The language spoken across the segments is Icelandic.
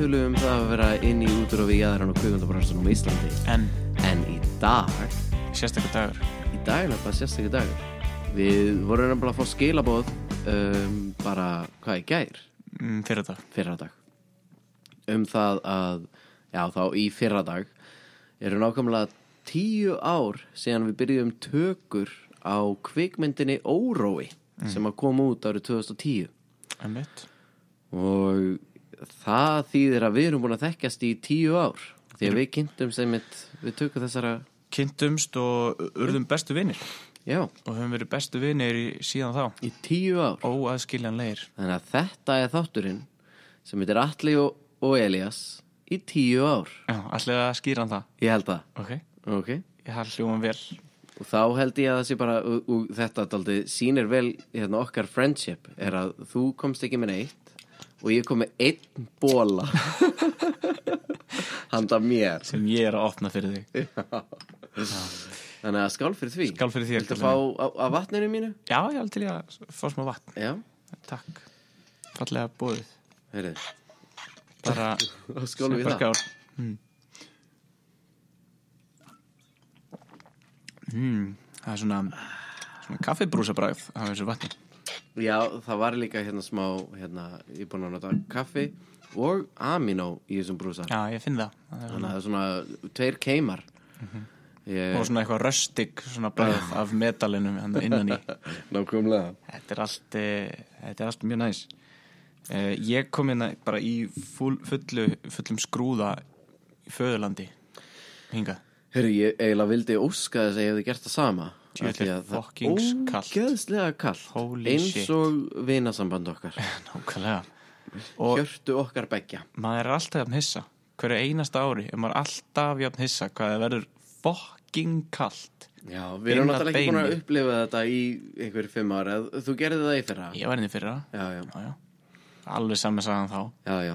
við um það að vera inn í og við jæðran og kvikmyndabrástunum á Íslandi. En? En í dag, sérstaklega dagur. Í dag er þetta sérstaklega dagur. Við vorum nefnilega að fá skilabóð um, bara, hvað í gær? Mm, Fyrir dag fyrra dag um það að, já þá í fyrra dag eru nákvæmlega tíu ár síðan við byrjuðum tökur á kvikmyndinni Órói sem að koma út árið 2010 Einmitt. Og það þýðir að við erum búin að þekkjast í tíu ár. Því að við kynntum sem við tökum þessara Kynntumst og urðum bestu vinnir já, Og höfum verið bestu vinnir síðan þá. Í tíu ár. Óaðskiljanlegir. Þannig að þetta er þátturinn sem heitir Atli og, og Elias í tíu ár. Já, allir að skýra hann það? Ég held það, Ok. Ok. Ég held hljóðum vel. Og þá held ég að það sé bara og, og þetta daldi sýnir vel hérna, okkar friendship er að þú komst ekki með neitt og ég kom með einn bóla handa mér. Sem ég er að opna fyrir þig. Þannig að skál fyrir því. Skál fyrir þér, Viltu Kalli fá á- af vatninu mínu? Já, ég held til ég að fá smá vatn. Já, Takk. Fallega bóðið heyrðu. Bara skálum við það. mm. Mm, Það er svona Svona kaffibrúsabræð af þessu vatni Já, það var líka hérna smá hérna, ég er búin að nota kaffi og aminó í þessum brúsa. Já, ég finn það, þannig að það er svona tveir keimar. Ég, Og svona eitthvað röstig Svona bræð af metalinum hérna innan í. Nákvæmlega. Þetta er allt, e, þetta er allt mjög næs. E, Ég kom hérna bara í full, fullu, fullum skrúða í föðurlandi hingað. Hörru, ég eiginlega vildi óska þess að ég hefði gert það sama Ógeðslega kall Holy Eins og vinasamband okkar. Hjörtu okkar beggja. maður er alltaf jafn hissa. Hverju einasta ári er maður alltaf jafn hissa hvað það verður fucking kalt. Já, við erum náttúrulega ekki búin að upplifa þetta í einhver fimm ára Þú gerði það í fyrra. Ég var inn í fyrra. Já, já, já, já. Alveg saman sagðan þá. Já, já.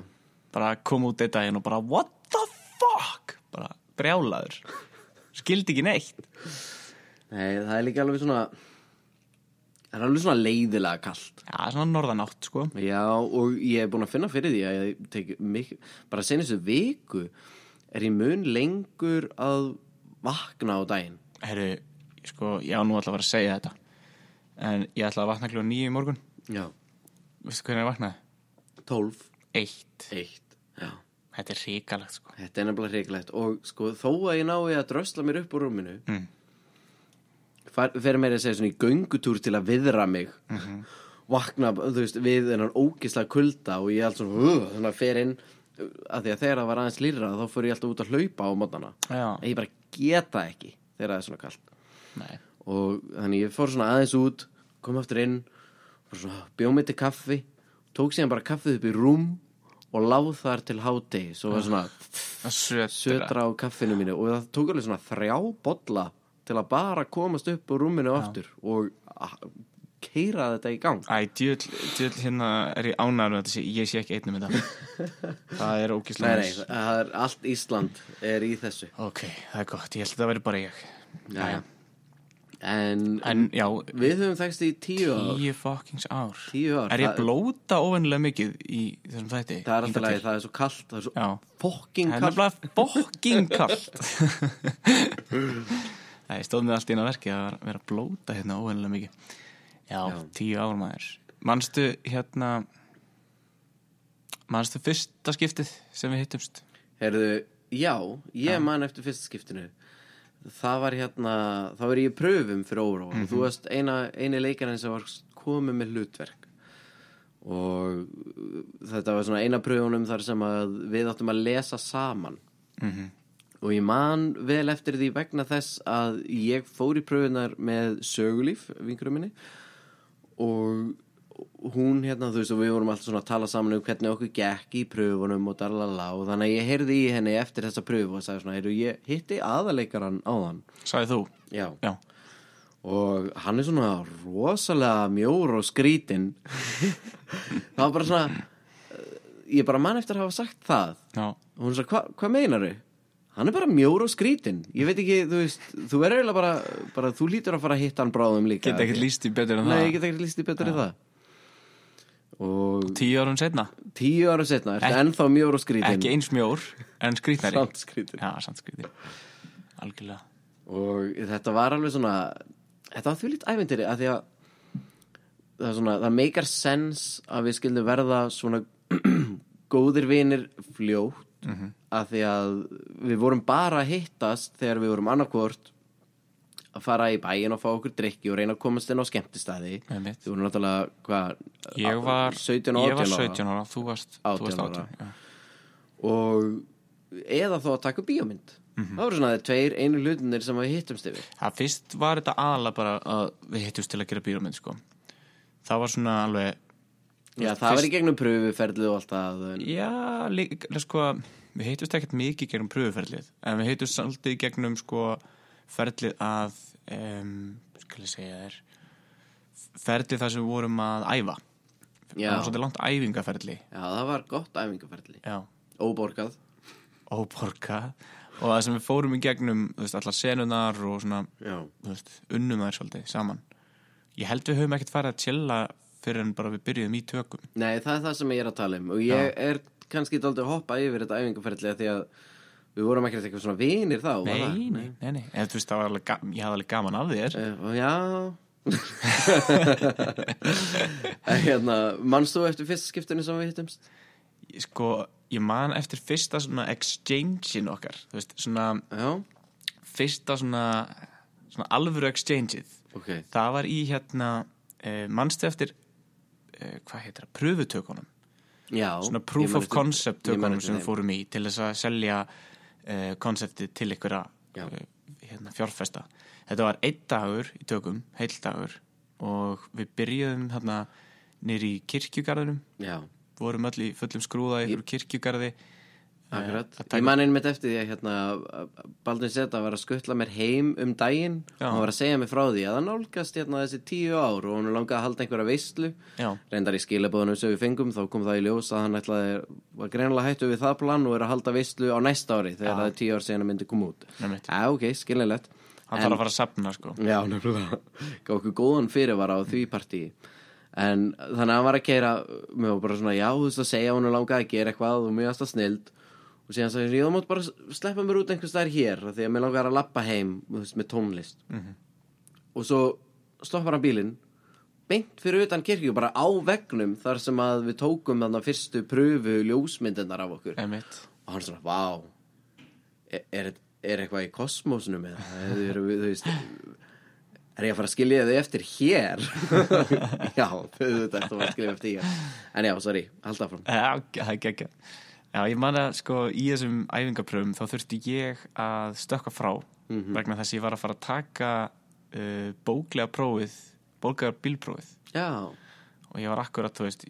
Bara kom út eitt daginn og bara What the fuck? Bara brjálaður. Skildi ekki neitt Nei, það er líka alveg svona Það er alveg svona leiðilega kallt Já, svona norðanátt sko. Já, og ég er búin að finna fyrir því að ég tek mik bara senastu viku er ég mun lengur að vakna á daginn. Herru, sko, ég á nú alltaf að fara að segja þetta En ég ætla að vakna kljóða nýju í morgun. Já, Veistu hvernig ég vaknaði? tólf, Eitt. Eitt Já, Þetta er ríkalegt sko. Þetta er nefnilega hreiklegt og sko þó að ég nái að drösla mér upp úr rúminu Mm. Fer mér að segja svona í göngutúr til að viðra mig. Vakna, þú veist, við þennan ógislega kulda og ég allt svona, uh, svona fer inn að því að þegar það var aðeins lýra þá fyrir ég alltaf út að hlaupa á mótana. En ég bara geta ekki þegar það er svona kallt nei. Og þannig ég fór svona aðeins út kom aftur inn bjóð mig til kaffi tók síðan bara kaffið upp í rúm og láð þar til hádegi. Svo var svona Það sötra á kaffinu mínu og það tók alveg svona þrjá bolla til að bara komast upp úr rúminu aftur og keira þetta í gang. Æ, djöll, djöll hérna er ég ánæður með þetta sé, ég sé ekki einnum þetta. Það er nei, ógislega nei, það er allt Ísland er í þessu. Ok, það er gott, ég held að það veri bara ég. Já, já. En, En já, við höfum þekst í tíu ár. tíu fuckings ár. Tíu ár, Er ég að blóta óvennilega mikið í þessum þætti? það er alltaf til? það er svo kallt það er svo fokking það er kallt nefnilega fokking kallt Ég stóð með allt í eina verki að vera að blóta hérna óvennilega mikið. Já, Já. tíu ár maður. Manstu hérna Manstu fyrsta skiptið sem við hittumst? Herðu, já, ég man eftir fyrsta skiptinu. Það var hérna, þá var ég pröfum fyrir Óró og þú varst eina, eini leikarinn sem var komið með hlutverk. Og þetta var svona eina pröfunum þar sem að við áttum að lesa saman. Mm og ég man vel eftir því vegna þess að ég fór í pröfunar með sögulíf, vinkurum minni. Og hún hérna, þú veist, og við vorum alltaf svona að tala saman um hvernig okkur gekk í pröfunum og darlala og þannig að ég heyrði í henni eftir þessa pröfu og sagði svona, heyrðu, ég hitti aðaleikaran á þann Sæði þú? já, Já. Og hann er svona rosalega mjór og skrítin það var bara svona ég bara man eftir að hafa sagt það. Já, og hún sagði, "Hva- hvað meinaru? Hann er bara mjór og skrítin ég veit ekki, þú veist, þú verður eiginlega bara, bara þú lítur að fara að hitta hann bráðum líka. Get ekkert líst í betur en Nei, það. ég get ekkert líst í betur í það. Og Tíu árum setna tíu ára setna ertu Ek- ennþá mjór og skrítin Ekki eins mjór, en skrýtnari. Samt skrítin Já, samt skrýtnari Algjörlega. Og þetta var alveg svona þetta var því lít ævindiri að því að það er svona, það meikar sens að við skildum verða svona góðir vinir fljótt. Mhm. Að því að við vorum bara að hittast þegar við vorum annarkvort að fara í bæin og fá okkur drikki og reyna að komast inn á skemmtistæði við vorum náttúrulega hvað, Ég var 17 og Ég var 18 ára 17 ára, þú varst 18 þú varst ára. 18 já. og eða þá að taka bíómynd Mhm. það voru svona þeir tveir einu hlutinir sem við hittumst yfir Það fyrst var þetta aðalega bara að við hittust til að gera bíómynd sko. Það var svona alveg Já, það var fyrst- í gegnum pröfuferðlið og allt en... Já, líka, sko við hittust ekkert mikið gegnum pröfuferlið en við hittust svolítið gegnum sko ferlið að um, skal ég segja þér ferlið þar sem við vorum að æfa. Já. það var svolítið langt æfingaferli. Já, það var gott æfingaferðli Já, Óborgað. Óborgað. Og það sem við fórum í gegnum veist, allar senunar og svona Já, veist, unnum þær svolítið saman. Ég held við höfum ekkert farið að chilla fyrir en bara við byrjuðum í tökum. Nei, það er það sem ég er að tala um. Og ég er kannski að hoppa yfir þetta æfingaferðli af því að við vorum ekkert eitthvað svona vinir þá nei, nei, nei, nei, þú veist, alveg ég hafði alveg gaman af þér. Eh, og Já. En hérna, manst þú eftir fyrsta skiptunni sem við hittumst? Sko, ég man eftir fyrsta svona exchange-in okkar þú veist, svona Já, fyrsta svona, svona alvöru exchange-ið. Ok. Það var í hérna uh, manstu eftir uh, hvað heitir það, pröfutökunum Já, svona proof of concept tökunum sem við fórum í til þess að selja uh, konseptið til ykkur Já. uh, hérna, fjárfesta. Þetta var einn dagur í tökum, heil dagur og við byrjuðum hérna nýri í kirkjugarðinum. Já, vorum öll í fullum skrúða í ykkur kirkjugarði akkurat. Ég man einmitt eftir því að hérna Baldvin Seta var að skuttla mér heim um daginn. Já. og hann var að segja mér frá því að það nálgast hérna þessi tíu ár og hann langaði að halda einhverja veistlu Já, reyndar í skilabóðunum sem við fengum þá kom það í ljós að hann ætlaði var greinilega hættu við það plan og er að halda veistlu á næsta ári þegar það er tíu ár síðan að myndi koma út. Já, ok, skilinlegt hann þarf að fara að sapna sko. Já, nefnilega. Gá okkur góðan fyrirvara á því partíi En þannig að hann var að keira Mér var bara svona, já, þú veist að segja hún langaði að gera eitthvað og mér varst að snild Og síðan sagði ég, þú mátt bara sleppa mér út einhvers staðar hér Því að mér langar að lappa heim þú veist, með tónlist. Mhm. Og svo stoppar hann bílinn Beint fyrir utan kirkju, bara á vegnum Þar sem að við tókum þarna fyrstu pröfu ljósmyndirnar af okkur. Einmitt. og hann svona, vá er, er, er eitthvað í það er, þú veist er ég að fara að skilja þau eftir hér? Já, þau þetta eftir að skilja eftir hér. En já, sorry, halda Já, það er geggja Já, ég man að sko í þessum æfingapröfum þá þurfti ég að stökka frá vegna þess að ég var að fara að taka uh, bóklega prófið bóklega bílprófið. Já, og ég var akkurat, þú veist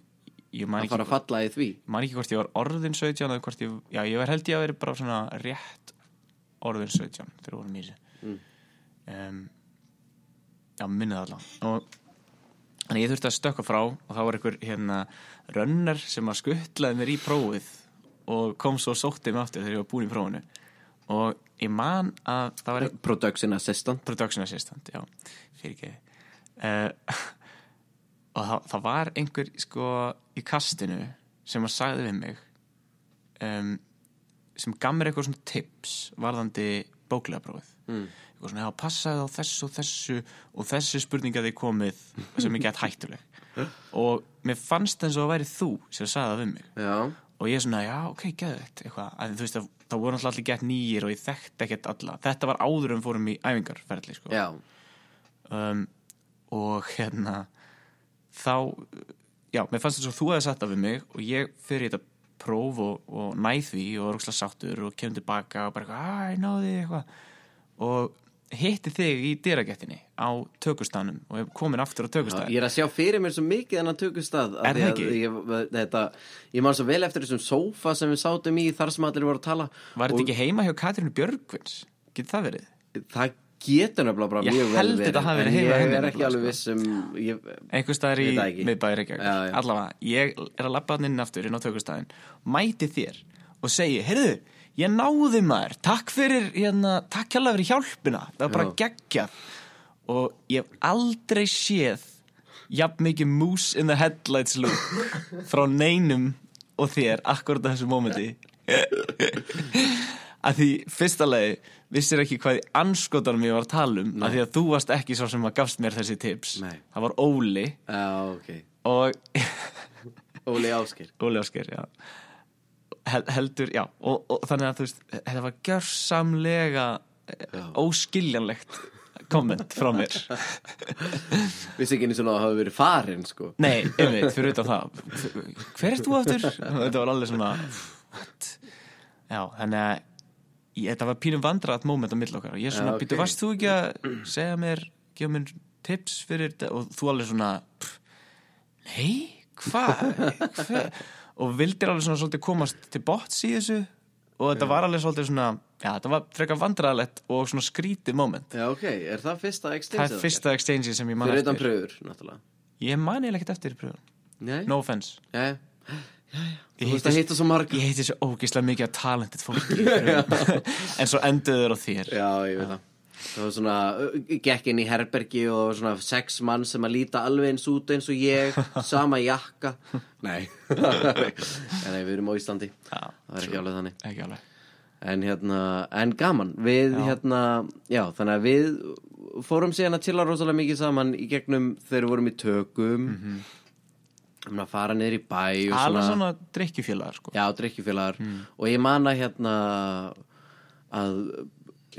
ég man ekki, fara að falla í því. Man ekki hvort ég var orðin 17 eða hvort ég, já, ég var held ég að vera bara svona rétt orðin 17 þegar vorum í þessu. Mm. um, Já, minnið allan og Þannig ég þurfti að stökka frá og þá var einhver hérna rönnar sem að skuttlaði mér í prófið og kom svo og sótti mig aftur þegar ég var búin í prófinu. Og ég man að það var production assistant. Production assistant, já, fyrir ekki uh, og það, það var einhver sko í kastinu sem að sagði við mig um, sem gaf mér eitthvað svona tips varðandi bóklega prófið mm. eitthvað svona, já, passaði á þessu og þessu og þessu spurninga þið komið sem er gett hættuleg. Og mér fannst eins og að væri þú sem sagði það við mig. Já, og ég er svona, já, ok, eitthvað, að þú veist að það voru náttúrulega allir gett nýjir og ég þekkti ekkert alla. Þetta var áður en við fórum í æfingarferðli sko. um, og hérna þá, já, mér fannst þess að þú hefði það við mig og ég fyrir þetta próf og, og næð því og var ókslega sáttur og kemur tilbaka og bara að ég náði því eitthvað. Og hitti þig í dyragettinni á tökustanum og hef komin aftur á já tökustanum ég er að sjá fyrir mér svo mikið en að af Er það að ekki? ég, þetta, ég man svo vel eftir þessum sófa sem við sátum í þar sem allir voru að tala Var þetta ekki heima hjá Katrínu Björgvins? Getur það verið? það getur nefnilega bara Ég mjög vel held verið þetta hafi verið en heima ég er ekki alveg sko. viss um ég, einhver staðar í það miðbæri allavega, ég er að labba hann inn aftur inn á tökustæðin, mæti þér og segi, heyrðu, ég náði maður. Takk fyrir, hérna, takk hjálpa fyrir hjálpina, það var bara geggjað. Og ég hef aldrei séð jafn mikið moose in the headlights look frá neinum og þér akkurat á þessu mómenti. Að því fyrsta lagi vissir ekki hvað í anskotanum ég var að tala um að því að þú varst ekki svo sem að gafst mér þessi tips. Nei. það var Óli. Já, ok. Og Óli Ásker Óli Ásker, já heldur, já og, og þannig að þú veist, þetta var gjörsamlega Já. óskiljanlegt komment frá mér Vissi ekki einu svona að það hafi verið farin sko Nei, einmitt, fyrir utan það Hver ert þú aftur? Þetta var alveg svona what? Já, þannig að þetta var pínum vandrat moment á mill okkar og ég er svona, Já, ok. býttu, varst þú ekki að segja mér, gefa mér tips fyrir þetta og þú alveg svona Nei, hvað? Hva? Og vildir alveg svona svolítið komast til botts í þessu. Og þetta var alveg svolítið svona já, þetta var frekar vandræðalegt og svona skrítið moment. Já, ok, er það fyrsta Það exchange er fyrsta exchange sem ég man Fyrir utan eftir pröfur, náttúrulega. Ég man eiginlega ekkert eftir pröfun Nei, No offense. Já Ég Þú veist að hitta svo marga. Ég heiti svo ógeðslega mikið að talented fólki. En svo enduðu þeir á þér. Já, ég veit það Það var svona, gekk inn í herbergi og svona sex mann sem að líta alveg eins út eins og ég, sama jakka. Nei, nei, við erum á Íslandi. Já, Það er ekki alveg þannig. Ekki alveg. En hérna, en gaman. Við Já. hérna, já, þannig að við fórum síðan að chilla rosalega mikið saman í gegnum þegar við vorum í tökum. Mm að fara niður í bæ Alveg svona drikkjufélagar sko. Já, drikkjufélagar og ég man að hérna að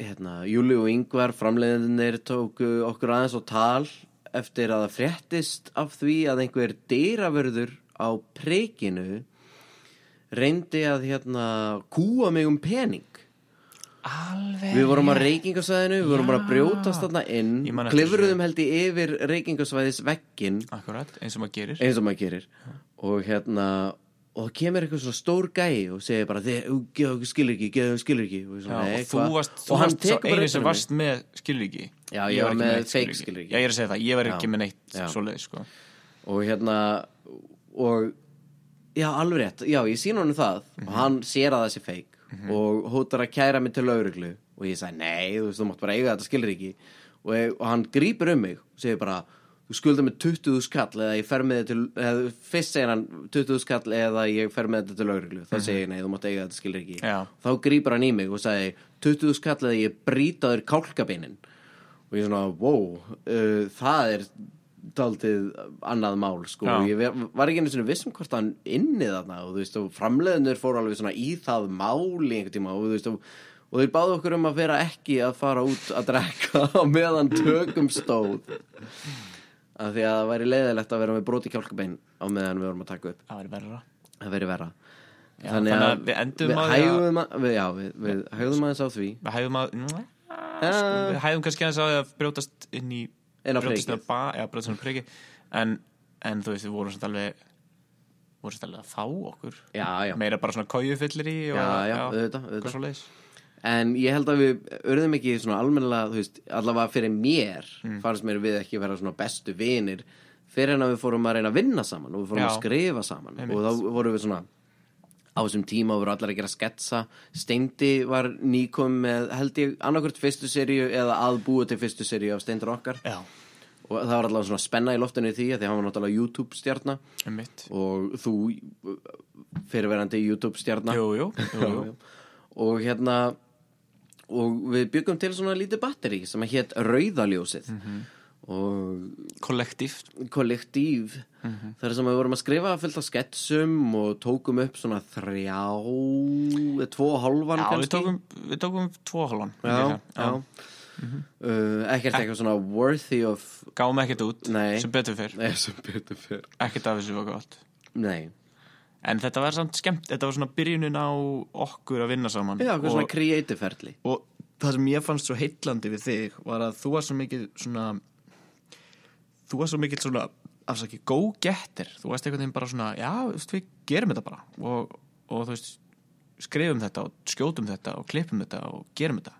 hérna, Júli og Yngvar framleiðinir tóku okkur aðeins á tal eftir að það fréttist af því að einhver dýravörður á preikinu reyndi að hérna kúa mig um pening. Alveg Við vorum á reykingasvæðinu, við vorum bara að brjótast þarna inn klifruðum held í yfir reykingasvæðis veggin Akkurat, eins og maður gerir. Eins og maður gerir. Og hérna og það kemur eitthvað svona stór gæi og segir bara þið, skilur ekki, þú skilur ekki. Og, ég Já, svona, "Nei, og þú hvað?" varst, þú varst svo utan sem um varst með skilríki Já, ég var ekki með fake skilríki. Já, ég er að segja það, ég var ekki Já. með neitt Já. svoleið sko. Og hérna og já, alveg rétt, já, ég sín honum það. Mhm. og hann sér að það sé feik og hótar að kæra mig til lauruglu og ég sagði, nei, þú veist, þú mátt bara eiga þetta skilur ekki. Og, ég, og hann grípur um mig og segir bara, þú skuldar mig 20 skall eða ég fer með þetta til eða, fyrst segir hann 20 skall eða ég fer með þetta til lauruglu, þá segir ég, nei, þú mátt eiga þetta skilur ekki Mhm. Já. þá grípur hann í mig og sagði 20 skall eða ég brýta þér kálkabeinin og ég svona, wow uh, það er daldið annað mál sko, Já. ég var ekki einu sinni viss um hvort hann inni þarna og þú veist, og framleiðinur fóru alveg svona í það mál í einhvern tíma og þú veist, og, og þeir báðu okkur um að vera ekki að fara út að drekka á meðan tökum stóð af því að það væri leiðilegt að vera með broti kjálkabein á meðan við vorum að taka upp. Það væri verra. Það veri verra. Já, þannig að við endum að- hægum að, við, já, við, við hægum aðeins á því. Við hæfum að sko, Eh. Við hæfum kannski aðeins á því að brjótast inn í brjótast inn á ba, Já, brjótast inn á priki en, en þú veist, við vorum svona alveg vorum svona alveg að fá okkur. Já, já, Meira bara svona kójufyllir í og, já, já, auðvitað, auðvitað. En ég held að við urðum ekki svona almennilega, þú veist, allavega fyrir mér Mm. fannst mér við ekki vera svona bestu vinir fyrir en að við fórum að reyna að vinna saman og við fórum Já. að skrifa saman Einmitt. og þá vorum við svona á þessum tíma voru allar að gera sketsa Steindi var nýkom með held ég annarkvort fyrstu seríu eða aðbúið til fyrstu seríu af Steindur okkar Já, og það var allavega svona spenna í loftinu því að því hann var náttúrulega YouTube stjarna mitt og þú fyrirverandi YouTube stjarna Jú, jú, jú, jú. og hérna og við byggum til svona lítið batteri sem að hétt Rauðaljósið. Mhm. og Kollektíft kollektív. Mhm. þar sem við vorum að skrifa fullt af sketsum og tókum upp svona þrjá tvo og hálfan Já, við tókum, við tókum tvo hálfan já, já. Uh, ekkert eitthvað svona worthy of Gáum ekkert út Nei. sem betur fyrr nei, sem betur fyrr Ekkert af þessu var gott. Nei, En þetta var samt skemmt, þetta var svona byrjunin á okkur að vinna saman. Já, og, svona creative ferli. Og það sem ég fannst svo heitlandi við þig var að þú var svo mikið svona þú var svo mikið svona afsaki go-getter, þú varst einhvern veginn bara svona já, þú veist, við gerum þetta bara. Og, og þú veist, skrifum þetta og skjótum þetta og klippum þetta og gerum þetta.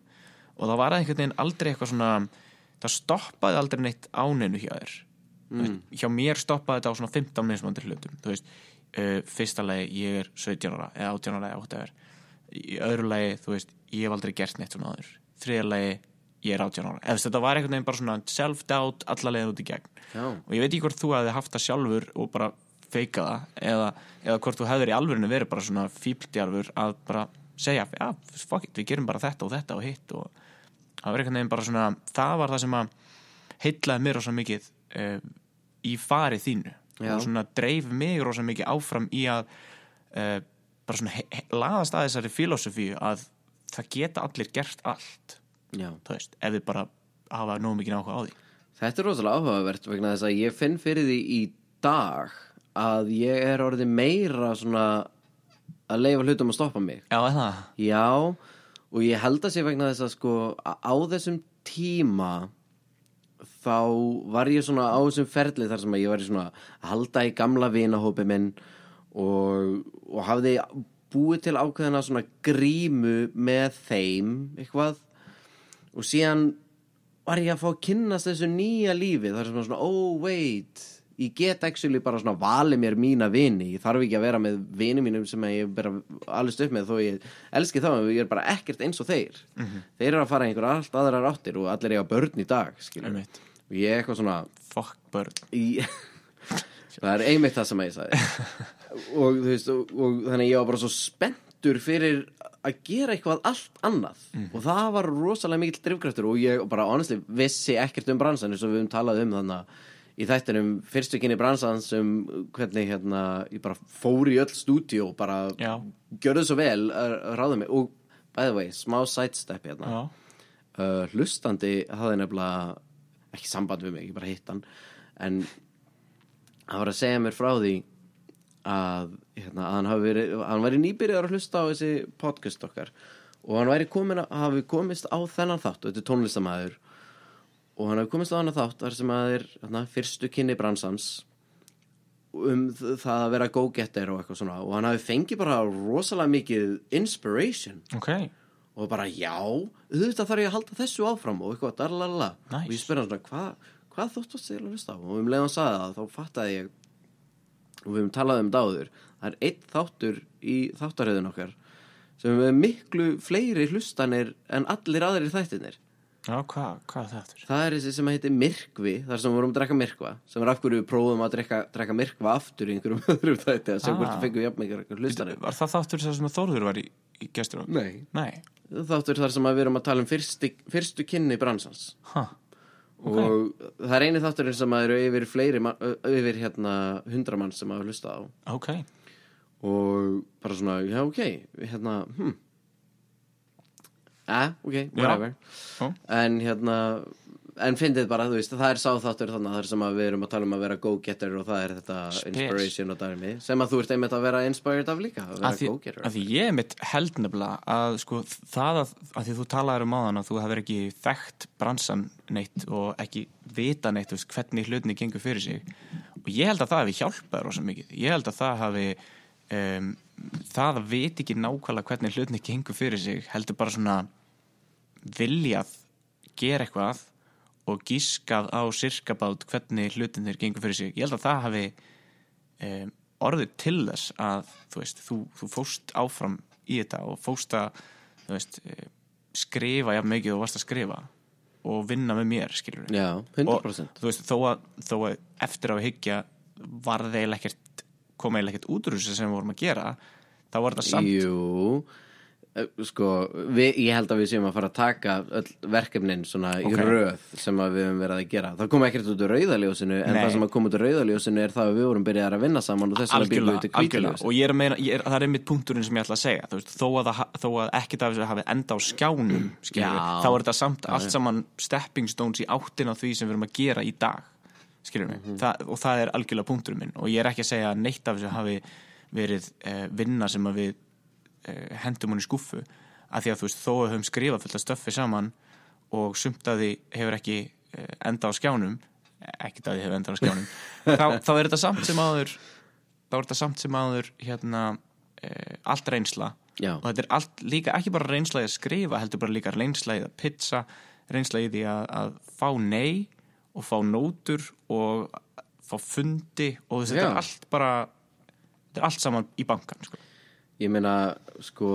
Og það var einhvern veginn aldrei eitthvað svona það stoppaði aldrei neitt áninu hjá þér. Mm. hjá mér stoppaði þetta á svona 15 mismandi hlutum. Þú veist, uh, fyrsta lagi ég er 17 ára eða 18 ára eða 8 ára í öðru lagi, þú veist, ég hef aldrei gert neitt svona áður. Þriða lagi, ég er 18 ára. Eða þetta var einhvern veginn bara svona self-doubt allalega út í gegn. Já, og ég veit ekki hvort þú hefði haft það sjálfur og bara feika það eða, eða hvort þú hefðir í alvörinu verið bara svona fíbldjarfur að bara segja já, fuck it, við gerum bara þetta og þetta og hitt. Og það var einhvern veginn bara svona það var það sem að heitlaði mér rosa mikið uh, í farið þínu Já. og svona dreif mig rosa mikið áfram í að uh, bara svona laðast að þessari filosofíu að það geta allir gert allt veist, ef við bara hafa nóg mikið áhuga á því Þetta er rosalega áhugavert vegna þess að ég finn fyrir því í dag að ég er orðið meira svona að leifa hlutum að stoppa mig Já, það? Já, og ég held að sé vegna þess að sko á þessum tíma þá var ég svona á þessum ferli þar sem ég var í svona að halda í gamla vinahópi minn og, og hafði búið til ákveðina svona grímu með þeim eitthvað. Og síðan var ég að fá að kynnast þessu nýja lífi þar sem að svona, oh wait ég get actually bara svona valið mér mína vini, ég þarf ekki að vera með vini mínum sem ég bara alveg upp með þó ég elski þá, ég er bara ekkert eins og þeir. Þeir eru að fara í einhver allt aðrar áttir og allir eiga börn í dag og ég er eitthvað svona Fuck börn. Í það er einmitt það sem ég sagði. Og veist og, og þannig ég var bara svo spenntur fyrir að gera eitthvað allt annað. Og það var rosalega mikill drifkraftur og ég bara honestly vissi ekkert um bransan eins og við höfum talað um þannig að í þættinum fyrstu kynni bransans um hvernig hérna ég bara fór í öll stúdíu og bara Já. gjörðu svo vel að ráða mig. Og by the way, smá sidestep hérna. Uh, hlustandi hafði nefnilega ekki samband við mig, ég bara hitt hann. En hann var að segja mér frá því að, hérna, að hann verið hann væri nýbyrjar að hlusta á þessi podcast okkar. Og hann væri komin að hafi komist á þennan þátt. Og þetta er tónlistamæður og hann hafi komist á þennan þátt þar sem að er hérna, fyrstu kynni bransans um það að vera go-getter og eitthvað svona. Og hann hafi fengið bara rosalega mikið inspiration. Ok. Og bara já, auðvitað þarf ég að halda þessu áfram og eitthvað darlalala Nice. og ég spyr hann svona, hvað hva þóttast þér að hlusta á? Og um leiðan sagði það, þá fattaði ég og við höfum talað um dáður það er einn þáttur í þáttaröðun okkar sem er miklu fleiri hlustanir en allir aðrir þættinir Já, hvað, hvað er þetta? það er þessi sem heitir Myrkvi þar sem við vorum að drekka Myrkva sem er af hverju við prófum að drekka, drekka Myrkva aftur í einhverjum öðrum þætti að Ah. hvort við fengum jafn mikið hlustanir Var það þáttur þar sem að Þórður var í, í gestur? Nei. Nei, þáttur þar sem við erum að tala um fyrsti, fyrstu kynni bransans. Ha, og það er eini þátturinn sem eru yfir fleiri yfir hérna hundra mann sem að hlusta á. Ok. Og bara svona, já ok hérna, hm eh, ok, whatever. Já. en hérna en fyndið bara, þú veist, það er sáþáttur þannig þar sem að við erum að tala um að vera go-getter og það er þetta Spes. inspiration og dæmi sem að þú ert einmitt að vera inspired af líka að vera að go-getter. að því ég mitt held nefnilega að sko það að, að því þú talaður um áðan að þú hefur ekki þekkt bransan neitt og ekki vita neitt þú veist, hvernig hlutinni gengur fyrir sig. Og ég held að það hefði hjálpað rosa mikið. Ég held að það hafi um, það að vita ekki nákvæmlega hvernig hlutinni gengur fyrir sig heldur bara svona viljað gera eitthvað og gískað á sirkabát hvernig hlutinir gengur fyrir sig. Ég held að það hafi um, orðið til þess að þú veist, þú, þú fóst áfram í þetta og fóst að veist, eh, skrifa jafn mikið og varst að skrifa og vinna með mér, skilur já, 100% og þú veist, þó að, þó að eftir á að hyggja var það eiginlega ekkert kom eiginlega ekkert út þessu sem við vorum að gera þá var þetta samt Jú eh, sko, við, ég held að við séum að fara að taka öll verkefnin svona í Ok. röð sem að við höfum verið að gera það kom ekkert út úr rauðaljósinu en Nei. það sem að kom út úr rauðaljósinu er það að við vorum byrjað að vinna saman og þess að byrjum við algjörlega, til algjörlega. kvítaljósinu og ég er að meina, ég er, það er einmitt punkturinn sem ég ætla að segja veist, þó, að það, þó að ekkert af þessu hafi enda á skjánum skilur þá er þetta samt allt saman stepping stones í áttina því sem við erum að gera í dag skilur við, Mhm. það, og það er algjörlega punkturinn minn. Og ég er ekki að segja að neitt af þessu hafi verið eh, vinna sem að við eh, hendum hún í skúffu. Að því að þú veist, þó að höfum skrifað fullt af stöffi saman og sumt að því hefur ekki eh, enda á skjánum ekkert að því hefur enda á skjánum þá, þá er þetta samt sem áður þá er þetta samt sem áður hérna eh, allt reynsla. Já. og þetta er allt líka ekki bara reynsla í að skrifa heldur bara líka reynsla í að pizza reynsla í því að, að fá nei og fá nótur og fá fundi og þetta Já. er allt bara þetta er allt saman í bankan sko. ég meina sko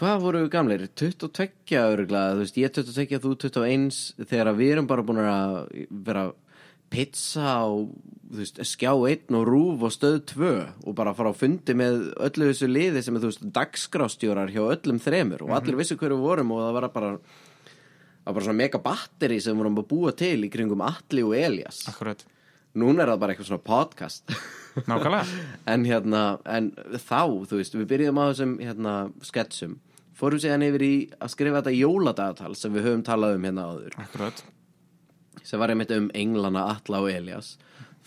hvað voru við gamleir? 22 öruglega, þú veist, ég 22, þú 21 þegar við erum bara búin að vera pizza og veist, skjá einn og rúf og stöð tvö og bara fara á fundi með öllu þessu liði sem er, þú veist, dagskrástjórar hjá öllum þremur og allir vissu hverju vorum og það var bara var bara svona mega batteri sem vorum að búa til í kringum Atli og Elias akkurat, núna er það bara eitthvað svona podcast. Nákvæmlega. En hérna, en þá, þú veist við byrjuðum á þessum hérna sketsum. Fórum síðan yfir í að skrifa þetta jóladagatal sem við höfum talað um hérna áður. Akkurat, sem var einmitt um Englana, Atla og Elias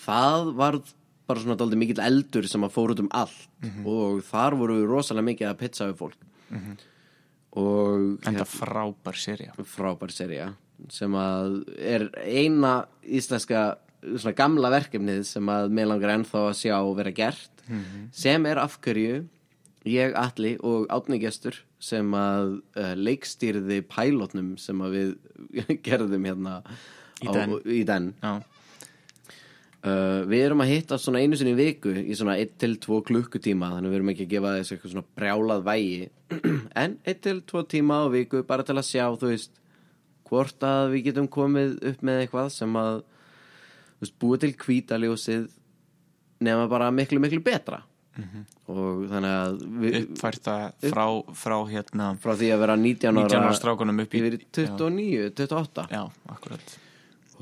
það var bara svona dálítið mikill eldur sem að fór út um allt. Og þar voru við rosalega mikið að pizza við fólk og enda frábær serja frábær serja sem að er eina íslenska svona gamla verkefnið sem að mér langar ennþá að sjá vera gert sem er afhverju ég, Atli og Átni Gestur sem að uh, leikstýrði pælótnum sem að við gerðum hérna Í á- den. í den. Já, Uh, við erum að hitta svona einu sinni viku í svona 1 til 2 klukkutíma þannig við erum ekki að gefa þessu eitthvað svona brjálað vægi. En 1 til 2 tíma á viku bara til að sjá þú veist hvort að við getum komið upp með eitthvað sem að veist, búa til kvítaljósið nema bara miklu miklu betra. Og þannig að við, uppfært það frá, frá hérna frá því að vera 19 ára, 19 ára strákunum upp í yfir í 29, 28 já, akkurat,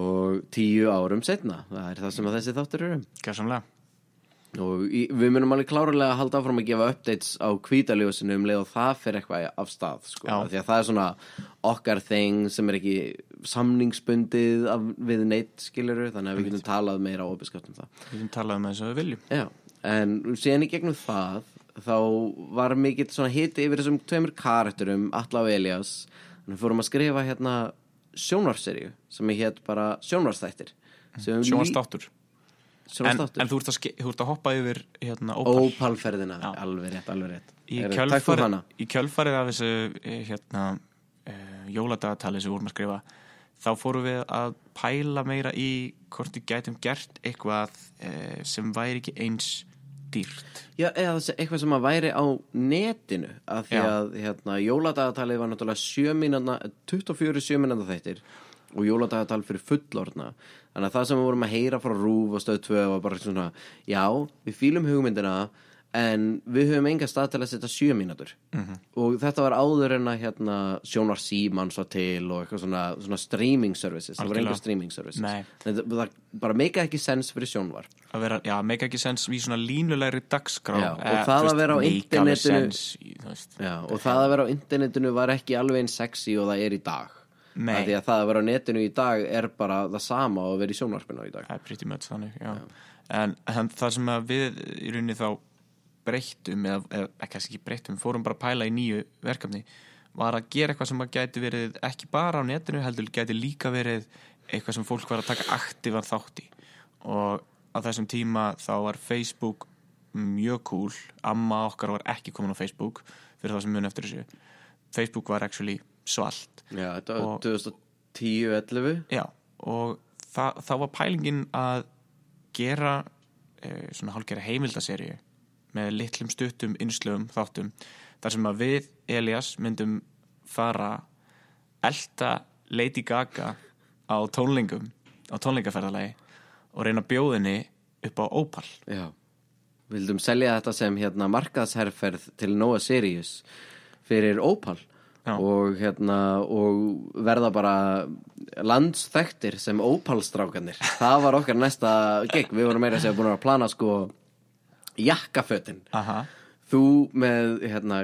og 10 árum setna það er það sem að þessi þáttur eru. Gæsamlega og við munum alveg klárlega að halda áfram að gefa updates á kvítaljósinu um leið og það fyrir eitthvað af stað sko. Því að það er svona okkar þeng sem er ekki samningsbundið af, við neitt skiluru þannig að við getum talað meira á opiskapt um það. Við getum talað það eins og við viljum. Já, en síðan í gegnum það þá var mikill hiti yfir þessum tveimur karakterum Atla og Elias þannig við fórum að skrifa hérna sjónvarserju sem er hétt bara sjónvarsþættir sjónastáttur en, en þú, ert að, þú ert að hoppa yfir hérna, Opal. Ópalferðina, Já. alveg rétt, alveg rétt. Í Heyrðu, takk fyrir kjölfarið, hana. í kjölfarið af þessu eh, hérna, uh, jóladagatali sem við vorum að skrifa þá fórum við að pæla meira í hvort við gætum gert eitthvað uh, sem væri ekki eins dýrt. Já, eða eitthvað sem að væri á netinu af því að hérna, jóladagatalið var náttúrulega 7 mínúna 24 7 mínúna þættir og jóladagatal fyrir fullorna þannig að það sem við vorum að heyra frá Rúf og stöð 2 var bara svona já, við fýlum hugmyndina en við höfum enga stað til að setja 7 mínútur. -hmm. og þetta var áður en að hérna, sjónar síman svo til og eitthvað svona, svona streaming services. Það var enga streaming services. Þetta það bara meika ekki sens fyrir sjónvar vera, já, make ekki sens í svona línulegri dagskrá. Já, og Eh, það veist. Já, og það að vera á internetinu var ekki alveg eins sexy og það er í dag. Nei. Því að það að vera á netinu í dag er bara það sama að vera í sjónvarpinu í dag. Það er pretty much þannig, já. En, en það sem við í rauninni þá breyttum, eða, eða kannski ekki breyttum, fórum bara að pæla í nýju verkefni, var að gera eitthvað sem að gæti verið ekki bara á netinu, heldur gæti líka verið eitthvað sem fólk var að taka aktívan þátt í. Og á þessum tíma þá var Facebook mjög cool, amma okkar var ekki komin á Facebook, fyrir það sem mun eftir þessu. Facebook var actually svalt. Já, þetta var Og- 2010-11 Já, og það, þá var pælingin að gera e, svona hálfgera heimildaserju með litlum stuttum innslögum þáttum þar sem að við, Elias, myndum fara elta Lady Gaga á tónlingum á tónlingaferðalagi og reyna bjóðinni upp á Opal. Já. Vildum selja þetta sem hérna markaðsherferð til Noah Sirius fyrir Opal Já. og hérna og verða bara landsþektir sem Opal-strákanir það var okkar næsta gig. Við vorum meira að segja búin að plana sko jakkafötin Aha. þú með hérna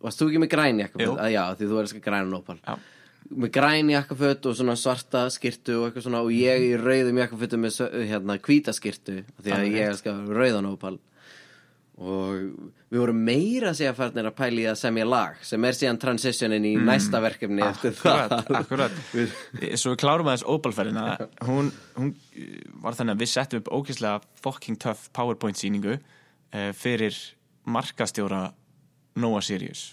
varst þú ekki með græn jakkaföt? Já, því þú er ekki græn Opal Já. með græn jakkaföt og svona svarta skirtu og eitthvað svona og ég í rauðum jakkafötu með hérna hvíta skirtu því að Alveg ég elskar rauðan Opal og við vorum meira að segja farnir að pæli að semja lag sem er síðan transitionin í næsta verkefni Akkurat, akkurat. Svo við klárum aðeins Opal-ferðina hún, hún eh, var þannig að við settum upp ókýrslega fucking tough PowerPoint sýningu uh, fyrir markastjóra Noah Sirius.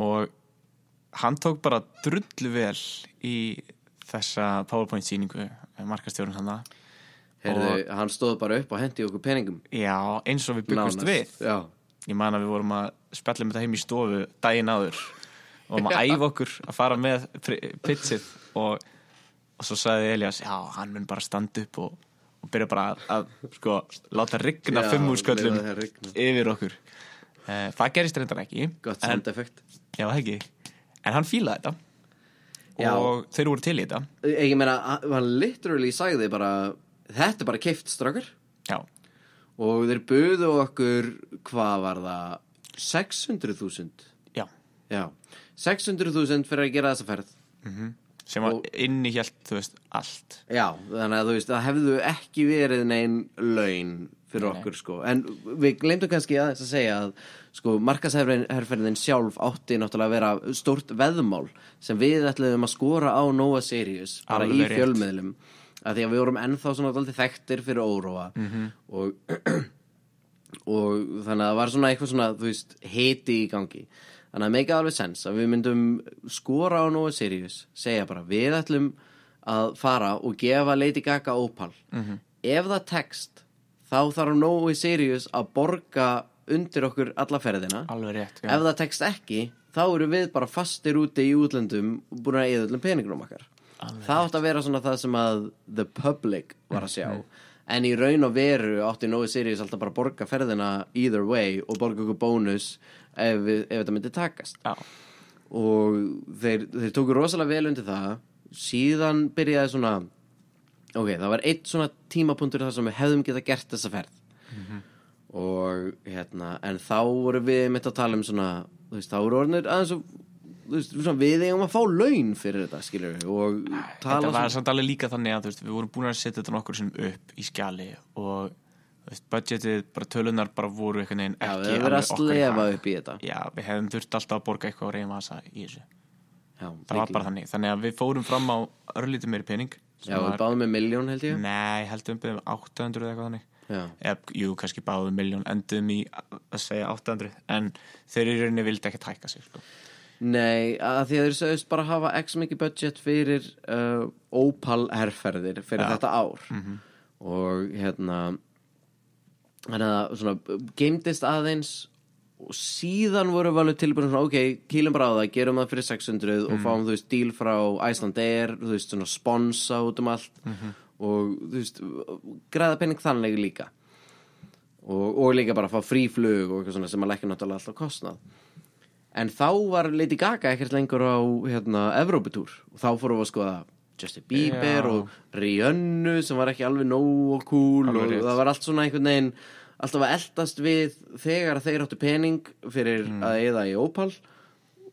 Og hann tók bara drullu vel í þessa PowerPoint sýningu markastjórun hann Heyrðu, hann stóð bara upp og hendi okkur peningum. Já, eins og við byggumst við. já, ég man að við vorum að spjalla með þetta heim í stofu daginn áður. Og að æfa okkur að fara með pizzið og, og svo sagði Elias já, hann mun bara standa upp og, og byrja bara að, að sko, láta rigna fimmúrsköllum yfir okkur. Uh, það gerist reyndar ekki. Gott en, sound effect. Já, ekki. En hann fílaði þetta. Já. og þeir voru til í þetta. Ég meina, hann literally sagði bara Þetta er bara keift strákar. Já, Og þeir buðu okkur Hvað var það? 600.000 já. Já. 600.000 fyrir að gera þessa ferð. Sem var innihjalt, þú veist, allt. Já, þannig að þú veist, það hefðu ekki verið neinn laun fyrir Nei. okkur sko. En við glemdum kannski aðeins að segja að sko markasherferðin sjálf átti náttúrulega að vera stórt veðmál sem við ætluðum að skora á Nova Sirius bara Alveg í rétt. Að því að við vorum ennþá svona dálítið þekktir fyrir óróa. Mhm. og, og þannig að það var svona eitthvað svona, þú veist, hiti í gangi. Þannig að meika alveg sens að við myndum skora á Nova Sirius segja bara, við ætlum að fara og gefa Lady Gaga Opal Mhm. ef það tekst þá þarf Nova Sirius að borga undir okkur alla ferðina. Alveg rétt, ef það tekst ekki þá eru við bara fastir úti í útlöndum og búin að eða öllum peningrum okkar Alveg það átt að vera svona það sem að the public var að sjá. Mhm. en í raun og veru átti Nói Sirius alltaf bara að borga ferðina either way og borga okkur bónus ef, ef þetta myndi takast. Já, og þeir, þeir tóku rosalega vel undir það. Síðan byrjaði svona ok, það var eitt svona tímapunktur þar sem við hefðum geta gert þessa ferð. Og hérna en þá voru við mitt að tala um svona þú veist, þá voru orðinir aðeins og við eigum að fá laun fyrir þetta skilur við og tala þetta var samt alveg líka þannig að veist, við vorum búin að setja þetta nokkur sem upp í skjali og veist, budgetið, bara tölunar bara voru einhvern veginn já, ekki við að í þetta. Já, við hefum þurft alltaf að borga eitthvað á reyma í þessu. Já, það var bara þannig, þannig að við fórum fram á örlítið meiri pening já, við báðum með miljón held ég. Nei, heldum við 800 eða eitthvað þannig. Já, eða, jú, kannski báðum miljón endum í að segja 800 en þeir í rauninni vildi ekki tæka sig sko. Nei, að því að þeir sögust bara hafa x mikið budget fyrir uh, Opal herrferðir fyrir Já. þetta ár. Og hérna þannig að svona geimdist aðeins og síðan voru við alveg tilbúin svona, ok, kýlum bara á það, gerum það fyrir 600 og fáum, þú veist, díl frá Iceland Air, þú veist, svona sponsa út um allt. Og, þú veist, græða penning þannig líka. Og, og líka bara fá frí flug og eitthvað svona sem að leggja náttúrulega alltaf kostnað En þá var Lady Gaga ekkert lengur á hérna, Evróputúr. Og þá fórum við að skoða Justin Bieber Já. og Rihanna sem var ekki alveg nóg cool Alveg og rétt. það var allt svona einhvern veginn alltaf að eldast við þegar þeir áttu pening fyrir Mm. að eða í Opal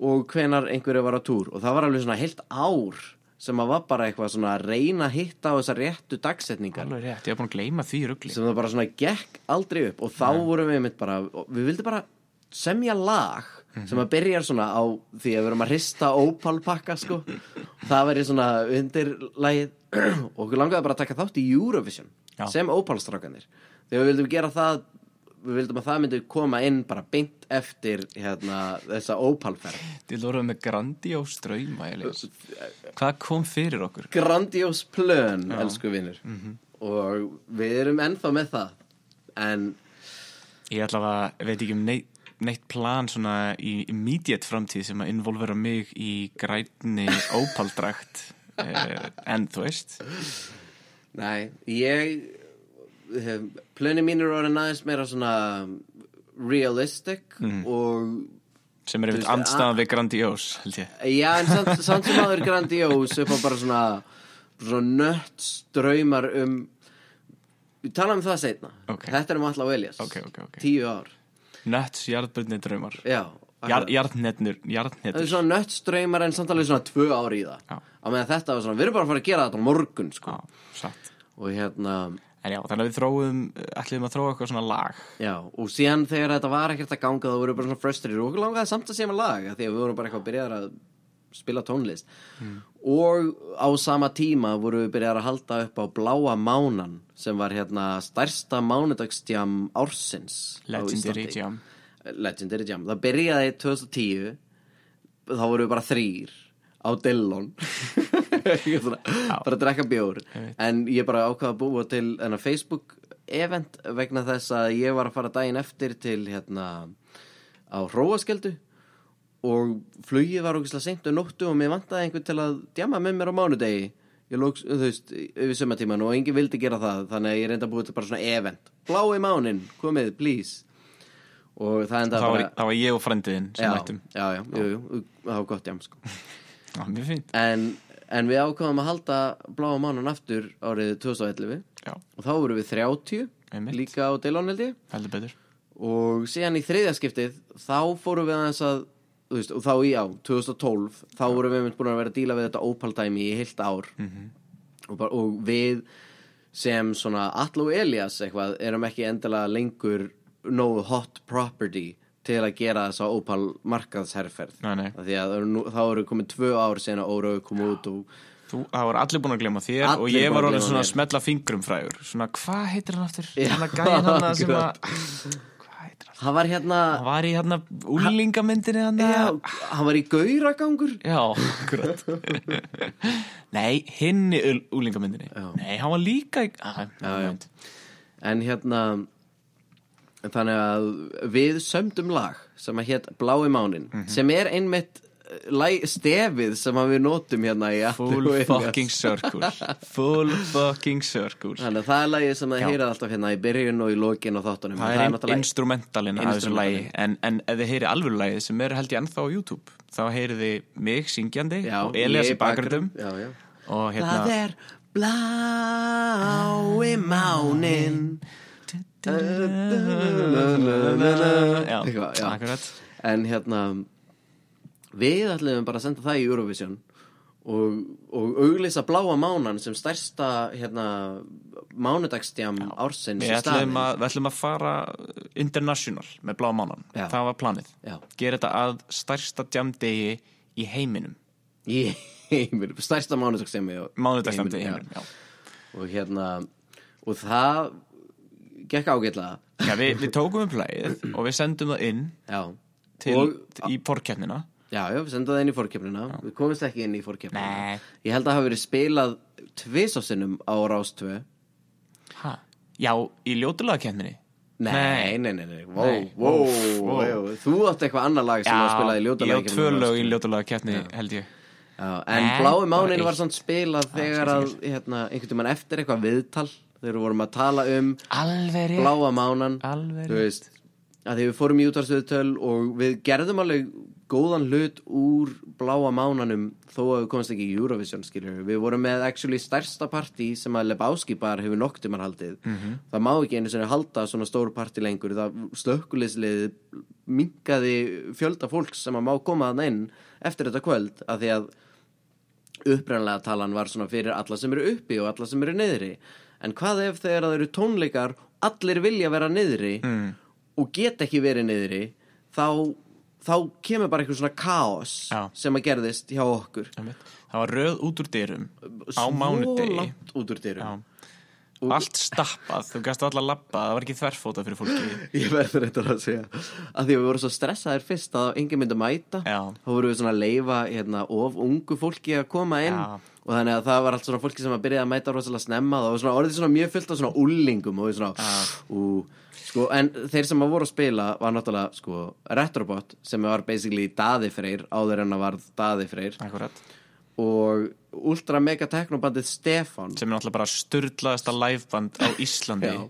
og hvenar einhverju var á túr. Og það var alveg svona heilt ár sem að var bara eitthvað svona að reyna að hitta á þessar réttu dagsetningar. Alveg rétt, ég var búin að gleyma því rugli. Sem það bara svona gekk aldrei upp. Og þá vorum við mitt bara og við vildum bara semja lag sem að byrja svona á því að við erum að hrista Opal pakka sko. Það verið svona undir lagið og okkur langaði bara að taka þátt í Eurovision Já. sem Opal strákanir þegar við vildum gera það við vildum að það myndi koma inn bara beint eftir hérna, þessa Opal ferð Þið voruð með grandiós drauma Elias. Hvað kom fyrir okkur? grandiós plön, elsku vinnur og við erum ennþá með það. En Ég ætla að veit ekki um neitt, neitt plan svona í immediate framtíð sem að involvera mig í grænni ópaldrakt uh, en þú veist. Nei, ég hef, plöni mín eru orðin aðeins meira svona realistic og sem er veist, andstæðan við grandiós held ég. Já, en samt, samt sem aður grandiós upp á bara svona svona nött ströymar um við tala um það seinna. Ok. þetta er um alla og Elias Ok, ok, ok. tíu ár Nuts, jarðbundni draumar já, Jar, akkurat. Jarðnetnur, það er svona nött ströymar en samt alveg svona tvö ár í það Já. á meðan þetta var svona, við erum bara að fara að gera þetta á morgun sko. Já, satt og hérna En já, þannig að við þróum, ætlum að þróa eitthvað svona lag Já, og síðan þegar þetta var ekkert að ganga þá voru við bara svona frustrated og okkur langaði samt að segja með lag því að við vorum bara eitthvað að byrja að spila tónlist. Og á sama tíma voru við byrjað að halda upp á Bláa Mánan sem var hérna stærsta mánudagstjam ársins Legendary. Jam. Legendary Jam. Það byrjaði 2010 þá voru við bara þrýr á Dillon. Bara að drekka bjór. En ég bara ákvaða að búa til enna Facebook event vegna þess að ég var að fara daginn eftir til hérna á Hróaskeldu og flugið var ógislega seint um nóttu og mér vantaði einhvern til að djama með mér á mánudegi. Ég lók, þú veist, yfir sömatíman og enginn vildi gera það, þannig að ég reynda að búið til bara svona event, blái mánin komið, please. Og það enda bara það var ég og frendiðinn sem já, mættum. já, já, jú, jú, það var gott jam sko. Já, mjög fínt. En, en við ákváðum að halda bláa mánan aftur árið 2011 Já, og þá vorum við 30 Einmitt. líka á ég. Heldur betur. Og síðan í þriðja skiptið þá fórum við aðeins að veist, og þá í á 2012 þá vorum við mynd búin að vera að díla við þetta Opal dæmi í heilt ár Mhm. og, bara, og við sem svona Atlo Elias eitthvað erum ekki endilega lengur nógu hot property til að gera þess að Opal. Af því að þá eru komið tvö ár sen að Órau kom út og Þú, það var allir búin að glema þér Allir og ég var að gleyma svona að smetla fingrum frægur Svona, hvað heitir hann aftur? Já, Svona gæðin hann sem að. Hvað heitir hann? var hérna Hann var í hérna úlingamyndinni hann já, hann var í gauragangur Já, akkurat Nei, hinn í úlingamyndinni Já. Nei, hann var líka í ah, já, já. en hérna þannig að við sömdum lag sem að hétt Blái mánin Mhm. sem er einmitt stefið sem við notum hérna í Full fucking circle. Full fucking circle. Þannig að það er lagið sem það Já. heyrið alltaf hérna í byrjun og í lokin og þáttunum. Það er náttúrulega- instrumentalinn af þessu lagi. En, en ef þið heyri alvöru lagið sem er held ég ennþá á YouTube þá heyrið þið mig syngjandi Já, og Elias í bakgröndum og hérna það er blái mánin. Já, Eitthvað, já. akkurat. En hérna Við ætlum bara að senda það í Eurovision og, og auglýsa bláa mánan sem stærsta hérna, mánudagstjam ársins Við við ætlum að fara international með blá mánan. Já. það var planið. Já. gera þetta að stærsta jamdegi í heiminum. Í heiminum, stærsta mánudagstjami mánudagsjamdegi í heiminum já. og hérna og það gekk ágætlega. Já, við, við tókum upp lagið og við sendum það inn til, og, í porkeppnina já, já, við sendum það inn í fórkjöfnina við komumst ekki inn í fórkjöfnina Nei. ég held að það hafi verið spilað tvisasinnum á Rástvö ha? Já, í ljótulagakeppninni Nei, nei, nei, nei, wow, Nei. wow, Wow. wow. Þú átt eitthvað annar lag sem var spilað í ljóta ég á tvö lög í ljótulagakeppni held ég. Já, en Nei, blái bara mánin eitt. var samt spilað þegar að, hérna, einhvern tímann eftir eitthvað viðtal þegar við vorum að tala um Alveg rétt. Bláa mánan Alveg þú veist, að því við fórum í útvarsviðtöl og við gerðum alveg góðan hlut úr bláa mánanum þó að við komast ekki í Eurovision skiljur við vorum með actually stærsta partí sem að Lebowski bar hefur noktumar haldið Mhm. það má ekki einu sinni halda svona stór partí lengur það slökkulisliðið minkaði fjölda fólks sem að má koma þann inn eftir þetta kvöld að því að upprænlega talan var svona fyrir alla sem eru uppi og alla sem eru niðri en hvað ef þegar það eru tónleikar allir vilja vera niðri Mm. og get ekki verið niðri þá, þá kemur bara eitthvað svona kaos Já. sem að gerðist hjá okkur. Það var röð út úr dyrum á mánudegi. út úr dyrum. Já. Allt stappað, þú gæst allar labba það var ekki þverfóta fyrir fólki. Ég verður þetta að segja. Að því að við vorum svo stressaðir fyrst að enginn myndi mæta. Já. þá vorum við svona að leifa hérna, of ungu fólki að koma inn. Já. og þannig að það var allt svona fólki sem að byrja að mæta rosalega snemma. Það var svona orðið svona mjög fullt af svona úlingum og svona ú, sko, en þeir sem að voru að spila var náttúrulega sko, Retrobot sem var basically Daði Freyr áður en að varð Daði Freyr Akkurat. og Ultra Mega Technobandið Stefan sem er náttúrulega bara sturdlaðasta liveband á Íslandi Já.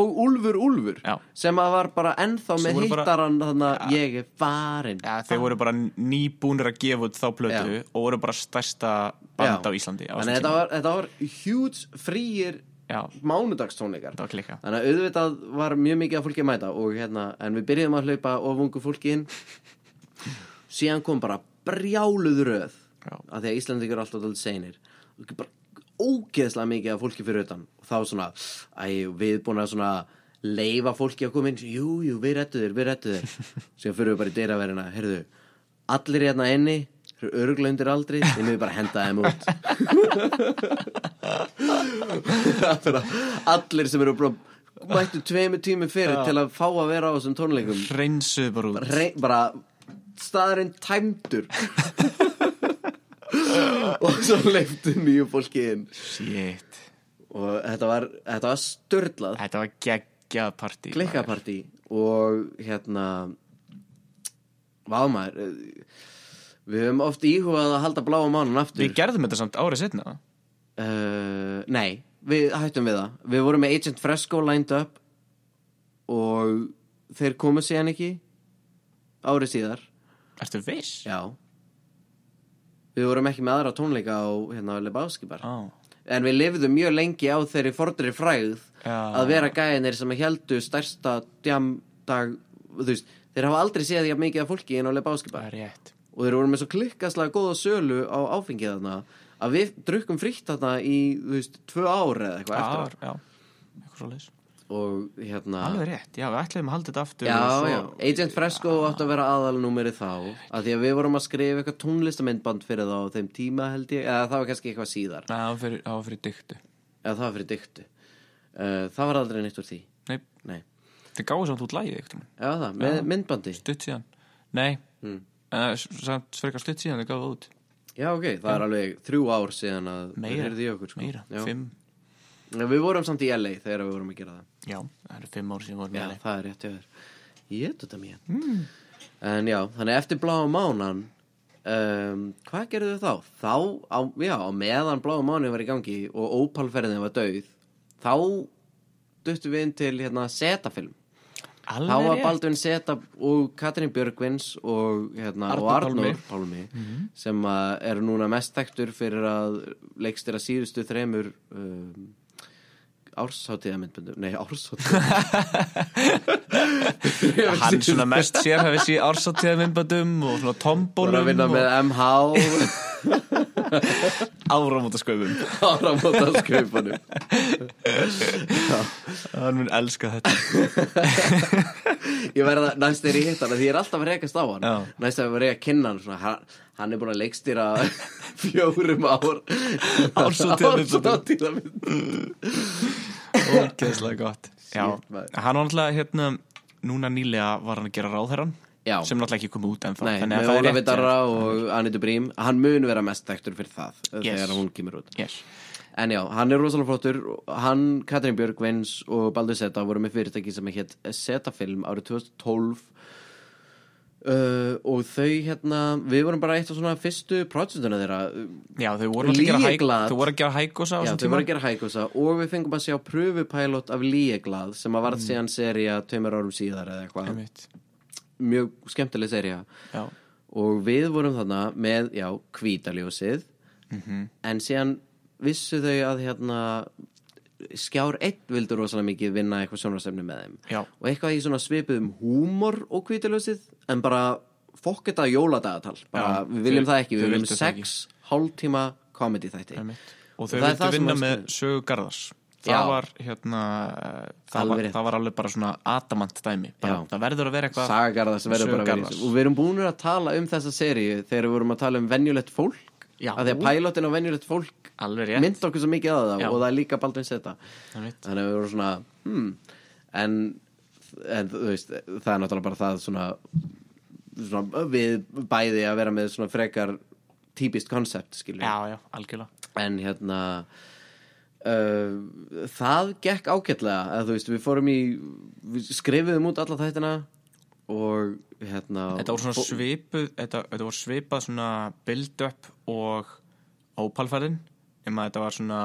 og Úlfur Úlfur Já. sem að var bara ennþá Sem með hittaran þannig að ég er farin Já, þeir voru bara nýbúnir að gefa út þá plötu Já. og voru bara stærsta band á Íslandi á þetta var, þetta var huge fríir Já, mánudagstónleikar. Þannig að auðvitað var mjög mikið af fólki að mæta og hérna, en við byrjuðum að hlaupa of ungu fólki inn. Síðan kom bara brjáluð röð Já. að því að Íslandingur er alltaf alltaf seinir. Og bara ógeðslega mikið af fólki fyrir utan. Og þá svona, æ, við búin að svona leifa fólki að koma inn. Jú, jú, við rettu þér, við rettu þér. Síðan fyrir við bara í dyraverina, heyrðu allir hérna inni eru undir aldri, við við bara henda þeim út. Allir sem eru bara mættu tveimu tími fyrir til að fá að vera á þessum tónleikum Hreinsuðu bara út. Rey, bara staðurinn tæmdur. Og svo leiftu nýju fólki inn. Shit. Og þetta var, þetta var störlað Þetta var geggjað partí klikkapartí. Og hérna vámaður við höfum oft íhugað að halda bláa mánan aftur. Við gerðum þetta samt árið setna uh, nei, við hættum við það. Við vorum með Agent Fresco lined up og þeir komu síðan ekki árið síðar. Ertu viss? já. Við vorum ekki með aðra tónleika á hérna Lebowski bar. Á, en við lifðum mjög lengi á þeirri fordri frægð Já. að vera gæðinir sem heldu stærsta djamdag þeir hafa aldrei séð að mikið af fólki inn á Lebowski það bar er rétt og þeir voru með svo klikkaslega góða sölu á áfengið þarna að við drukkum frítt þarna í, þú veist, tvö ár eða eitthvað Ár, eftir já, eitthvað svo á. og hérna Alveg rétt, já, við ætlum að halda þetta aftur já, svo... já, Agent Fresco átti að vera aðalnúmerið þá að því að við vorum að skrifa eitthvað tónlistamindband fyrir þá þeim tíma held ég, eða það var kannski eitthvað síðar. Nei, það var fyrir, fyrir dyktu eða það var fyrir dyktu uh, það var aldrei neitt úr því. Nei, Nei. þið gáðu samt út lægið eitthvað Já, það, með myndbandi. Stutt síðan. Nei, Mm. Uh, samt frekar stutt síðan þið gáðu út Já, ok, það er alveg þrjú ár síðan að Meira, þeir heyrðu í okkur sko. meira, Já. fimm Já, Við vorum samt í LA þegar við vorum að gera það Já, það eru fimm ár síðan vorum Já, við það er rétt hjá þér Ég þetta mér mm. En já, þannig eftir bláa mánan um, Hvað gerðu þau þá? Þá, á, já, meðan bláa mánu var í gangi og ópalferðin var dauð Þá duttum við inn til hérna setafilm Þá Alveg var rétt. Baldvin Seta og Katrín Björgvins og, hérna, og Arnór Pálmi, sem að eru núna mest þekktur fyrir að leikstira síðustu þremur um, árshátíðamindbundum Nei, árshátíðamindbundum Hann svona mest sér hefði sí ársáttíða myndbandum og svona tombólum að vinna með MH áramótasköfum áramóta skaupanum Hann mun elska þetta Ég verða næst þegar ég hitt hann því ég er alltaf að rekast á hann Já. Næst þegar ég var að kynna hann svona, hann, hann er búin að leikstýra fjórum ár. Árshátíðarmyndböndum. Ógeðslega gott Já, maður. hann var náttúrulega hérna núna nýlega var hann að gera ráðherran Já. sem náttúrulega ekki komið út ennþá Nei, þannig að það er rétt Darra og Anitu Brím Hann mun vera mest þekktur fyrir það Yes. Þegar hún kemur út yes. En já, hann er rosalega flottur Hann, Katrín Björg, Vins og Baldur Seta voru með fyrirtæki sem hétt Setafilm árið 2012 uh, Og þau hérna Við vorum bara eitt af svona fyrstu projektuna þeirra Já, þau voru að Lygiglad. þau voru að gera hækosa á Já, þau voru að gera hækusa Og við fengum að sjá pröfupælot af Líeglað Sem að varð síðan seria tveimur árum síðar eða eitthvað. Mjög skemmtileg seria Já, og við vorum þarna með, já, hvítaljósið. Mhm. en síðan vissu þau að hérna skjár 1 vildu rosalega mikið vinna eitthvað sjónarstefni með þeim. Já. og eitthvað í svona svipuðum húmor og hvítaljósið en bara fokk þetta jóladagatal bara, Já, við viljum þau- það ekki, við viljum það 6 hálftíma komedi þætti. Og þau vildu vinna með skrítið. Það Já. var hérna það var, það var alveg bara svona adamant dæmi bara. Það verður að vera eitthvað Sagagarða sem verður bara að vera og við erum búin að tala um þessa seríu þegar við vorum að tala um venjulegt fólk Já. að því að pælotin á venjulegt fólk Alveg rétt mynd okkur svo mikið að það Já. og það er líka baldvin seta Einmitt. þannig að við vorum svona hmm, en, en þú veist það er náttúrulega bara það svona, svona við bæði að vera með svona frekar típist koncept skilur Já, já, algjörlega en hérna uh, það gekk ágætlega. Að þú veist við fórum í við skrifuðum út alla þættina og hérna Þetta voru svona svipuð þetta, þetta voru svipað svona build-up og ópalfærðin nema þetta var svona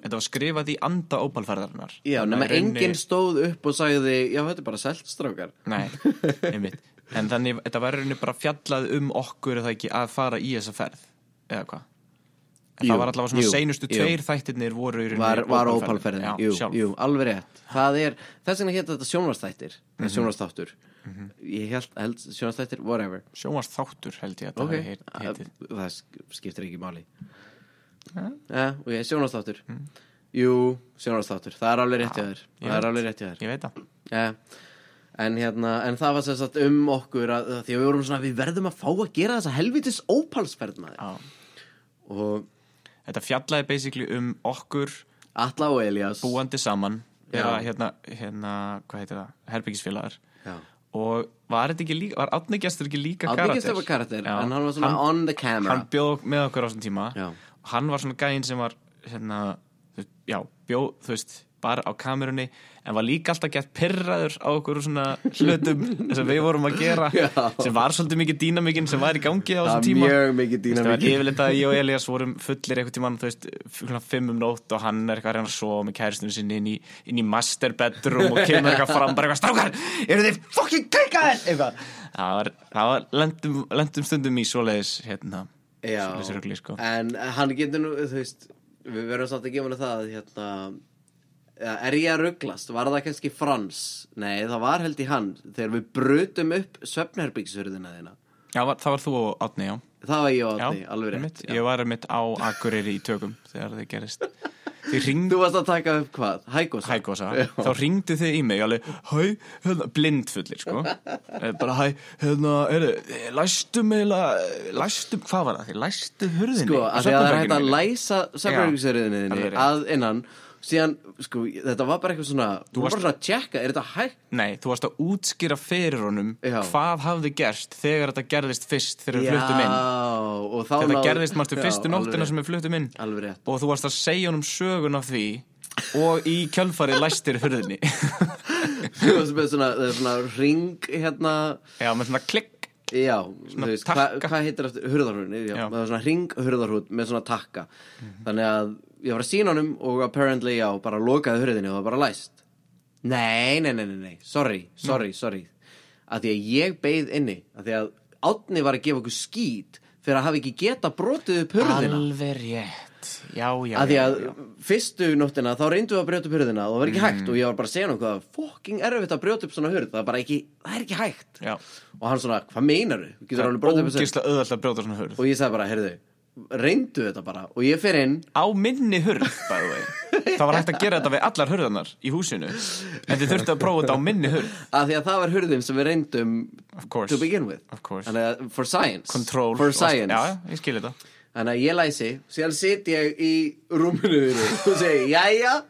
þetta var skrifað í anda ópalfærðarinnar Já, nema enginn stóð upp og sagði já, þetta er bara seltstrákar Nei, einmitt. En þannig, þetta var rauninni bara fjallað um okkur er það ekki að fara í þessa ferð eða hvað En Jú, það var allavega svona jú, seinustu jú. tveir þættirnir voru í var, var ópalferðin. jú, jú, alveg rétt. Það er, þess vegna hétt þetta sjónvastættir mm. -hmm. sjónvastáttur ég held, held sjónvastættir, whatever. Sjónvast þáttur held ég að ok, það heit, heitið. það sk- skiptir ekki máli. Ja, ok, sjónvastáttur jú, sjónvastáttur, það er alveg rétt hjá þér. Ég það er alveg rétt hjá þér. Ég veit það. Ja. en hérna, en það var sagt um okkur að, að því að við vorum svona, við verðum að fá að gera þessa helvitis ópalsferð og Þetta fjallaði basically um okkur Atla og Elias búandi saman vera hérna, hérna, hvað heitir það, herbyggisfélagar Já. og var þetta ekki líka, var Átni Gestur ekki líka karakter? Gestur var karakter, Já. en hann var svona on the camera Hann bjóð með okkur á þessum tíma Já. hann var svona gæinn sem var hérna, þú já, bjó, þú veist bara á kamerunni, en var líka alltaf gett pirraður á okkur svona hlutum sem við vorum að gera Já. sem var svolítið mikið dýnamikinn sem var í gangi á þessum tíma mjög mikið dýnamík yfirleitt að ég og Elias vorum fullir eitthvað tímann, þú veist, fimm um nótt og hann er eitthvað að sofa með kæristinu sinni inn í, inn í master bedroom og kemur eitthvað fram, bara eitthvað strákar, eru þið fucking klikkaðir eitthvað. Það var, lendum, lendum stundum í svoleiðis, hérna, svoleiðis rugli, sko. en hann getur nú, þú veist Við verðum samt að gefa hann það hérna, Er ég að rugglast? Var það kannski Frans? Nei, það var held í hann Þegar við brutum upp svefnherbyggsverðina þína Já, það var þú og Átni, já. Það var ég og Já, Átni, alveg rétt já. Ég var einmitt á Akureyri í tökum þegar það gerist. Ringdu Þú varst að taka upp hvað? Hægósa? Hægósa, þá ringdu þið í mig alveg, hæ, hérna, blindfullir sko bara hæ, hérna, er læstum eða, læstum, hvað var það, læstu hurðinni Sko, að það er hægt að læsa rétt. að innan Síðan, sko, þetta var bara eitthvað svona Þú varst- var bara svona að tjekka, er þetta hægt? Nei, þú varst að útskýra fyrir honum Já. hvað hafði gerst þegar þetta gerðist fyrst þegar við fluttum inn. þá Þetta gerðist, Já, fyrstu nóttina sem við fluttum inn. Og þú varst að segja honum sögun af því og í kjölfarið læstir hurðinni. Þú varst með svona, svona ring hérna. Já, með svona klikk. Já, hvað hva heitir eftir hurðarhúðin, já, Já. svona ring hurðarhúð með svona takka. Þannig að ég var að sína honum og apparently, já, bara lokaði hurðinni og það var bara læst. Nei, nei, nei, nei, nei, sorry, sorry, sorry. Að því að ég beið inni að því að Átni var að gefa okkur skít fyrir að hafa ekki geta brotið upp hurðina. Alveg rétt. Já, já, að því já, að já. fyrstu nóttina þá reyndum við að brjóta upp hurðina og það var ekki Mm. hægt og ég var bara að segja hvað fucking erfitt að brjóta upp svona hurð. Það er bara ekki, það er ekki hægt. Já. og hann svona, hvað meinar hurð. Og ég sagði bara, heyrðu, reyndu þetta bara og ég fer inn. Á minni hurð það var hægt að gera þetta við allar hurðarnar í húsinu. En þið þurftu að prófa þetta á minni hurð. Að því að það var hurðin sem við reyndum of course, to begin with. Of course. þannig að for science. Control. For science. Já, ég skil þetta. Þannig að ég læsi, síðan sit ég í rúminu þínu og segi, jæja.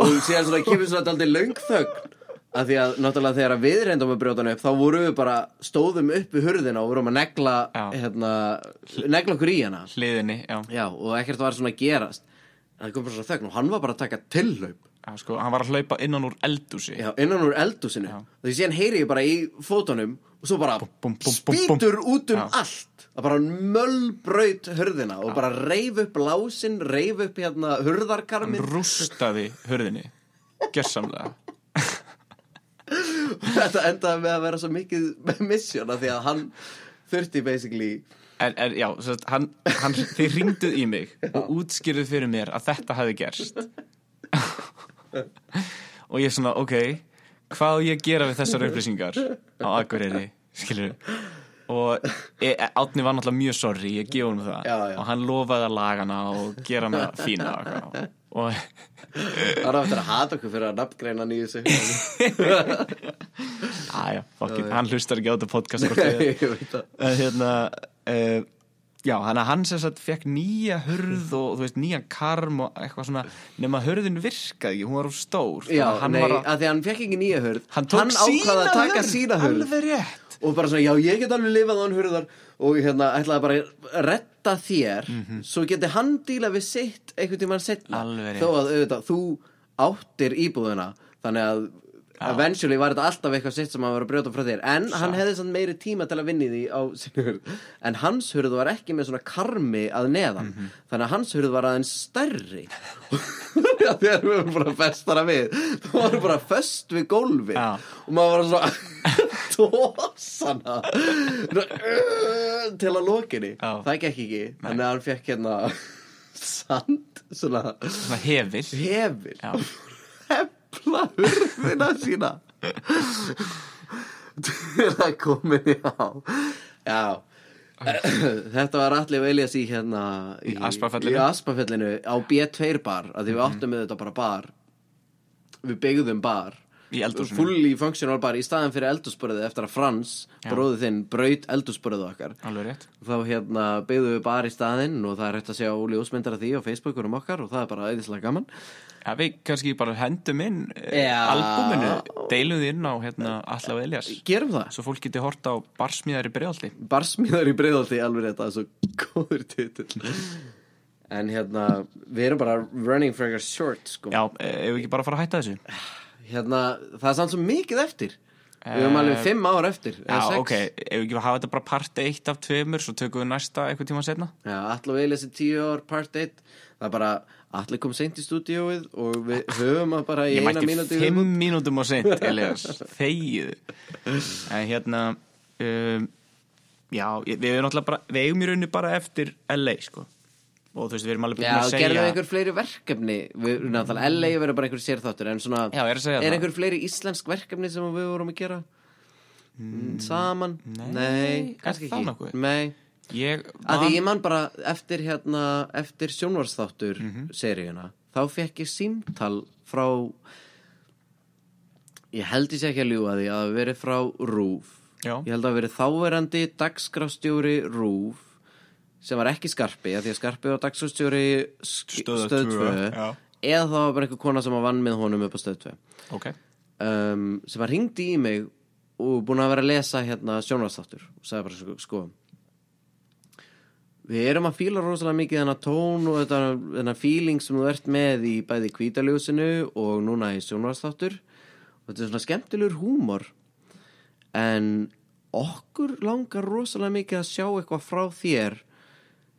Og síðan kemur svona aldrei löng þögn að því að náttúrulega þegar að við reyndum að brjóta hann upp þá vorum við bara, stóðum upp við hurðina og vorum að negla hérna, negla okkur í hana. Hliðinni, já, já, og ekkert var svona að gerast. En það kom bara svona þögn og hann var bara að taka tillaup já sko, hann var að hlaupa innan úr eldúsi já, innan úr eldúsinu því síðan heyri ég bara í fótunum og svo bara búm, búm, búm. spýtur út um allt. Það bara möllbraut hurðina og bara reif upp lásinn, reif upp hérna hann hurðarkarmin rústaði hurðinni gersamlega þetta endaði með að vera svo mikið mission af því að hann þurfti basically en, en já, að hann, hann, þið ringduð í mig og útskýrðuð fyrir mér að þetta hefði gerst og ég svona, ok hvað ég gera við þessar upplýsingar á Akureyri, skilur og e, Átni var náttúrulega mjög sorry, ég gef honum það Já, já. og hann lofaði að laga hana og gera hana fína og. Og það var aftur að hata okkur fyrir að í þessu. Aðja, fuck it, hann hlustar ekki á þetta podcast Nei, uh, hérna uh, já, hann að hann sem sagt fekk nýja hurð og þú veist, nýjan karm og eitthvað svona, nema hurðin virkaði ekki, hún var úr stór. Já, Þannig að hann nei, var að því að hann fekk ekki nýja hurð. Hann tók sína að taka hurð, sína hurð. alveg rétt og bara svona, já, ég get alveg lifað án hurðar og hérna, ætlaði bara að retta þér svo geti hann díla við sitt einhvern tímann setna þó að auðvitað, þú áttir íbúðuna þannig að eventually var þetta alltaf eitthvað sitt sem hann var að brjóta frá þér. En hann hefði samt meiri tíma til að vinni því á sinni hurð. En hans hurð var ekki með svona karmi að neðan. Mhm. þannig að hans hurð var aðeins stærri. Já, þegar við vorum bara festara við. Þá varum bara föst við gólfi Já. og maður var svona tósana til að lokinni. Já. það gekk ekki. Þannig að hann fekk hérna sand svona svona hefil. Hefil. Hefla hurðina sína. Til að komin í á já. Þetta var allir Elias í hérna Í. Í Aspafellinu á B2 bar að því við áttum með þetta bara bar. Við byggðum bar Fully functional bar í staðan fyrir eldhúsborðið eftir að Frans, bróðið þinn, braut eldhúsborðið okkar. Alveg rétt. Þá hérna byggðum við bar í staðinn og það er hægt að sjá ljósmyndar af því á Facebookurum okkar og það er bara æðislega gaman. Ja, við kannski bara hendum inn eh, Já. albúminu, deilum því inn á hérna, Alla og Elias Gerum það. Svo fólk geti hort á barsmíðar í bregðaldi Barsmíðar í breiðaldi alveg þetta, er svo góður titill. En hérna, við erum bara running for a short sko. Já, ef við ekki bara fara að hætta þessu Hérna, það er samt svo mikið eftir. Við erum alveg fimm ár eftir eða Já, sex. ok, ef við ekki að hafa þetta bara part 1 af tveimur Svo tökum við næsta eitthvað tíma setna Já, allir við þessi tíu ár part 1 Það er bara, allir kom seint í stúdíóið og við höfum að bara í Ég eina mætti mínúti fimm mínútum á seint, Elias Þegið. En hérna um, Já, ég- við erum náttúrulega bara Við eigum í rauninni bara eftir LA, sko Og þú veist, við erum alveg búin Já, að segja gerðum við einhver fleiri verkefni við, Náttúrulega LA verður bara einhver sérþáttur En svona, Já, ég er að segja er það. einhver fleiri íslensk verkefni sem við vorum að gera mm, Saman? nei, er kannski það ekki nokkuð? Nei, Ég að því man- ég man bara eftir hérna Eftir sjónvarsþáttur Mhm. seríuna Þá fekk ég símtal frá Ég held ég sé ekki að ljúga því að það hafi verið frá RÚF Já. Ég held að hafi verið þáverandi dagskrafstjóri RÚF sem var ekki skarpi af því að skarpi var dagskrafstjóri sk- Stöð stöð 2 tvö, já. eða það var bara einhver kona sem var vann með honum upp á stöð 2 Ok, um, sem var ringdi í mig og búin að vera að lesa hérna sjónvarsþáttur og sagði bara sko, sko við erum að fíla rosalega mikið þennan tón og þetta, þennan feeling sem þú ert með í bæði kvítaljósinu og núna í sjónvarsþáttur og þetta er svona skemmtilegur húmor en okkur langar rosalega mikið að sjá eitthvað frá þér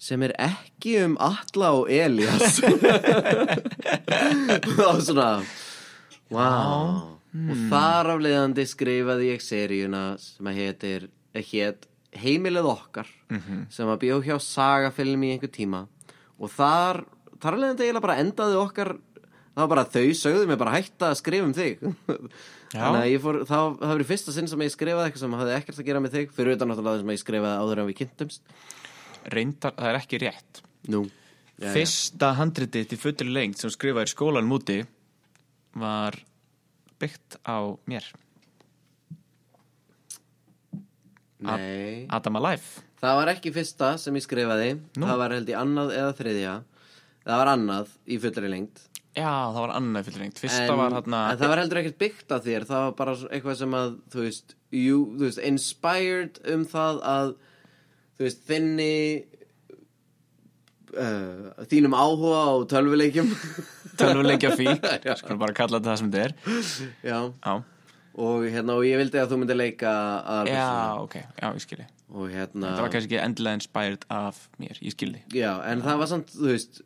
sem er ekki um Atla og Elias og svona wow. og þar afleiðandi skrifaði ég seríuna sem að hétir hét Heimilið okkar sem að bjó hjá sagafilm í einhver tíma. Og þar þar afleiðandi eiginlega bara endaði okkar það var bara þau sögðu mig bara hætta að skrifa um þig. Þannig að ég fór það, það var í fyrsta sinn sem ég skrifaði eitthvað sem hafði ekkert að gera með þig fyrir utan náttúrulega sem ég skrifaði áður en við kynntumst reyndar, það er ekki rétt. Nú já, já. Fyrsta handritið til fullri lengt sem skrifaði í skólanum úti var byggt á mér. Nei, Adam Alive. Það var ekki fyrsta sem ég skrifaði. Nú. það var held í annað eða þriðja. Það var annað í fullri lengt Já, það var annað fullri lengt Fyrsta en, var hérna en það var heldur ekkert byggt af þér. Það var bara eitthvað sem að þú veist, you, þú veist inspired um það að þú veist, þinni uh, þínum áhuga á tölvuleikjum. Tölvuleikja fík Skulum bara kalla þetta það sem þetta er. Já, Já, og hérna og ég vildi að þú myndi leika að já ok, já, ég skilji. Og hérna Það var kannski ekki endilega inspired af mér, ég skilji. Já, en það var samt, þú veist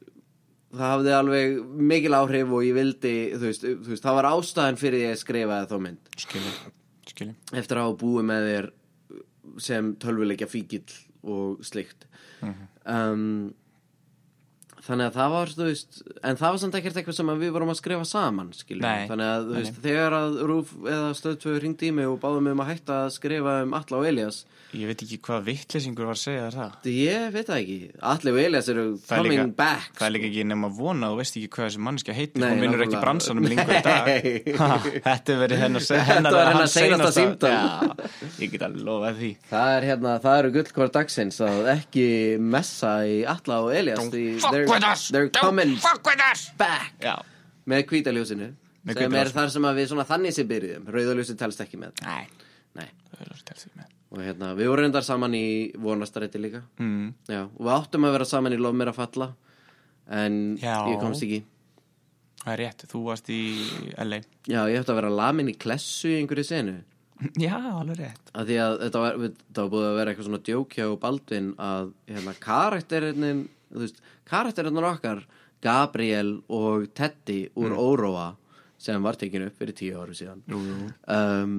það hafði alveg mikil áhrif og ég vildi, þú veist, þú veist það var ástæðan fyrir ég skrifaði þá mynd. Skilji, skilji. Eftir að hafa búið með þér sem tölvuleikja fíkill og slikt um, þannig að það var, þú veist en það var samt ekkert eitthvað sem við vorum að skrifa saman skiljum, Nei, þannig að, þú nei, veist, þegar að Rúf eða Stöðtvöður ringdi í mig og báðum um að hætta að skrifa um Alla og Elias Ég veit ekki hvað vittlesingur var að segja það. Ég veit það ekki, Alli og Elias eru Það er coming líka- back Það er líka ekki nema vona og veist ekki hvað þessi mannskja heitir. Nei, Hún vinnur ekki bransanum lengur í dag. Nei. Ha, Þetta er verið Þetta er hérna, að ekki messa í Alla they're, they're coming fuck with us. back. Já, með hvítaljósinu Með sem er ljósinu. þar sem að við svona þannig sem byrjuðum. Rauðaljósin telst ekki með. Nei. Nei. Er telst ekki með. Og hérna, við vorum reyndar saman í vonastrætti líka. Mm. Já, og við áttum að vera saman í lof mér að falla en Já. ég komst ekki. Það er rétt, þú varst í LA Já, ég ætti að vera lamin í klessu í einhverju senu. Já, alveg rétt. Að því að þetta var, þetta var búið að vera eitthvað svona djók hjá Baldvin að hérna karakterinn veist, karakterinn okkar Gabriel og Teddy úr Óróa sem var tekinu upp fyrir tíu áru síðan Jú, jú. um,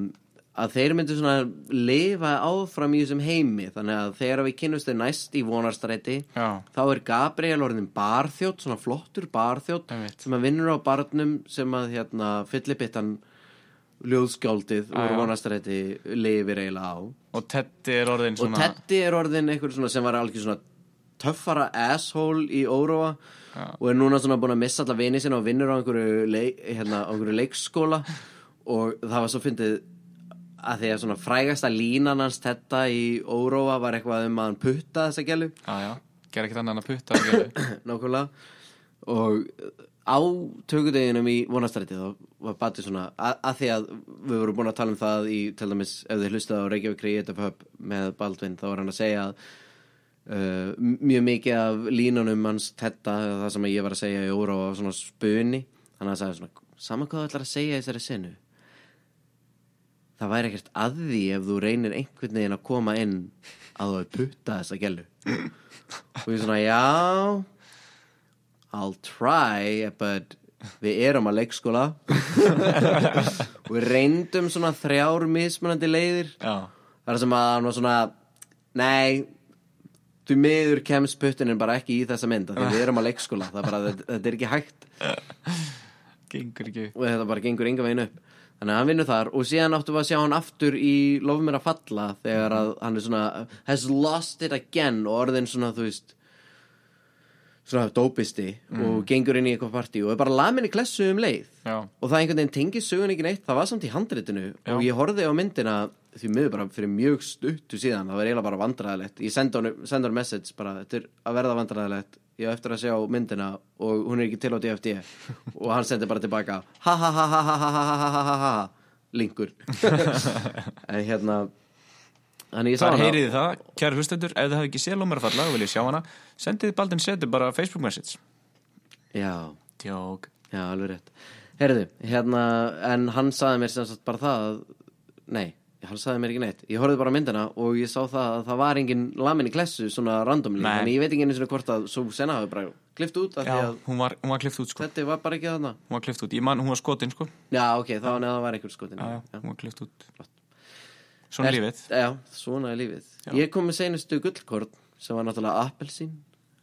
að þeir myndu svona lifa áfram í þessum heimi. Þannig að þegar við kynnumst þeir næst í vonarstræti Já, þá er Gabriel orðin barþjótt svona flottur barþjótt sem að vinnur á barnum sem að hérna fyllibittan ljóðskjáldið Já, úr vonarstræti lifir eiginlega á. Og Teddy er orðin og svona Teddy er orðin svona sem var algjör svona töffara asshole í Óróa Já. og er núna svona búin að missa alla vini sinna og vinnur á einhverju, leik, hérna, á einhverju leikskóla og það var svo fyndið að því að svona frægasta línan hans Tedda í Óróa var eitthvað um að hann putta þessa gælu Já, já, gera ekkert annað en að putta að gera. nákvæmlega og á tökudeginum í vonastræti þá var Batti svona að, að því að við vorum búin að tala um það í til dæmis ef þið hlustað á Reykjavík Creative Hub með Baldvin þá var hann að segja að uh, mjög mikið af línunum hans tetta, það sem ég var að segja í óra og svona spuni. Þannig að það sagði svona, saman hvað þú ætlar að segja í þessari senu það væri ekkert að því ef þú reynir einhvern veginn að koma inn að þú hefur putta þessa gælu og ég svona, já I'll try but við erum að leikskóla. Við reyndum svona þrjár mismunandi leiðir. Já, þar sem að hann var svona nei þú miður kemst puttinin bara ekki í þessa mynd því við erum að leikskóla það er bara, þetta, er ekki hægt. Gengur ekki. Og þetta bara gengur enga veginn upp. Þannig að hann vinnur þar og síðan áttum við að sjá hann aftur í Lof mér að falla þegar að hann er svona has lost it again og orðin svona þú veist svona dópisti og gengur inn í eitthvað partí og er bara lamin í klessu um leið Já, og það einhvern veginn tengið sögun ekki neitt það var samt í handritinu og ég horfði á myndina því miður bara fyrir mjög stuttu síðan það var eiginlega bara vandræðilegt ég sendi honum message bara þetta er að verða vandræðilegt ég á eftir að sjá myndina og hún er ekki til á DFD og hann sendi bara tilbaka ha ha ha ha ha ha ha ha ha ha ha linkur en hérna þannig ég sá þar hana heyrið þið það, kæri hlustendur ef þið hafi ekki séð lómar að falla og viljið sjá hana sendið Baldin Setur bara Facebook message. Já, Tjók. Já, alveg rétt. Heyrðu, hérna, en hann saði mér sem sagt bara það að, nei, hann saði mér ekki neitt. Ég horfði bara myndina og ég sá það að það var engin lamin í klessu svona randomly Nei. þannig ég veit ekki einu sinni hvort að svo sena hafi bara klift út af Já, því að hún var, hún var klift út sko. Þetta var bara ekki þarna. Hún var klift út, ég man, hún var skotin sko. Já, ok, þá neða það var einhver skotin. Já, já, hún var klift út. Svona er lífið. Já, svona er lífið. Já. ég kom með seinustu gullkorn sem var náttúrulega appelsín.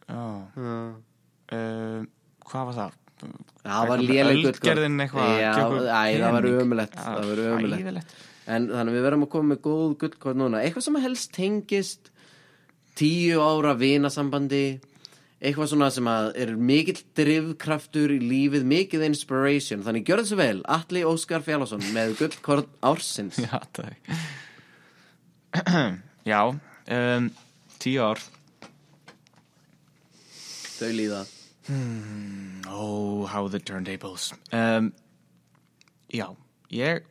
Já. Uh, Hvað var það? Það var Eitthvað með léleg gullkorn Ölgerðin eitthvað Já, gefur æ, það var Já, Það var ömulegt hræðilegt. En þannig að við verðum að koma með góð gullkort núna. Eitthvað sem helst tengist Tíu ára vinasambandi Eitthvað svona sem að er mikill drifkraftur í lífið Mikið inspiration. Þannig gjörðu svo vel Atli Óskar Fjálásson með gullkort ársins. Já, það er Já um, Tíu ár. Þau líða. Oh, how the turntables. Um, Já, ég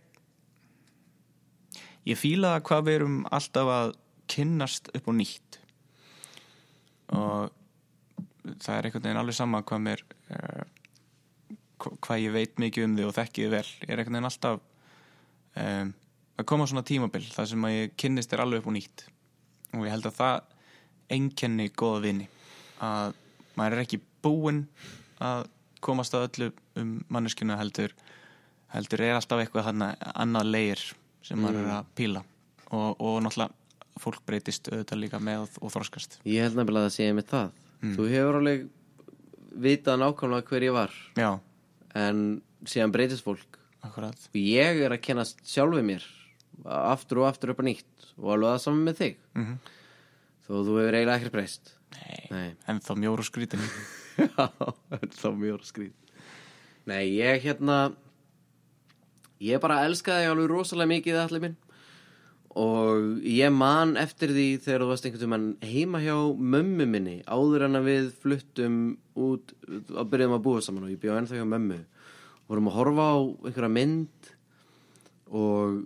Ég fíla hvað við erum alltaf að kynnast upp á nýtt. Og það er einhvern veginn alveg sama hvað mér uh, hvað ég veit mikið um þig og þekki þig vel. Ég er einhvern veginn alltaf um, að koma á svona tímabil þar sem að ég kynnist þér alveg upp á nýtt. Og ég held að það einkenni góða vini. Að maður er ekki búinn að komast að öllu um manneskjuna heldur heldur er alltaf eitthvað þarna annað leir sem maður er að píla. Og, og náttúrulega fólk breytist auðvitað líka með og þroskast. Ég held nefnilega að segja mig það. Þú hefur alveg vitað nákvæmlega hver ég var. Já, En síðan breytist fólk. Akkurat. Og ég er að kennast sjálfið mér aftur og aftur upp á nýtt og alveg það saman með þig. Mm þó þú hefur eiginlega ekkert breyst. Nei, Nei, en þá mjór og skrítin já, þá mjög skrýt Nei, ég hérna ég bara elskaði þig alveg rosalega mikið allir minn. Og ég man eftir því þegar þú varst einhvern veginn heima hjá mömmu minni áður en að við fluttum út að byrjum að búa saman og ég bjóð ennþá hjá mömmu. Vorum að horfa á einhverja mynd og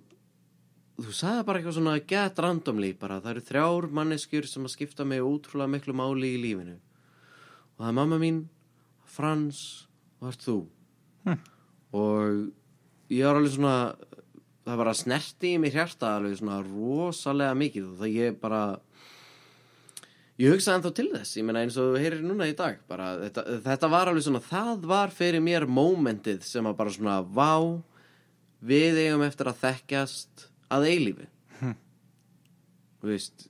þú sagði bara eitthvað svona get randomly bara. Það eru þrjár manneskjur sem að skipta mig ótrúlega miklu máli í lífinu. Og það er mamma mín Frans og það ert þú. Hm. og ég var alveg svona það bara snerti í mig hjarta alveg svona rosalega mikið og það ég bara ég hugsaði ennþá til þess. Ég meina eins og þú heyrir núna í dag bara, þetta, þetta var alveg svona það var fyrir mér mómentið sem að bara svona vá við eigum eftir að þekkjast að eilífi þú veist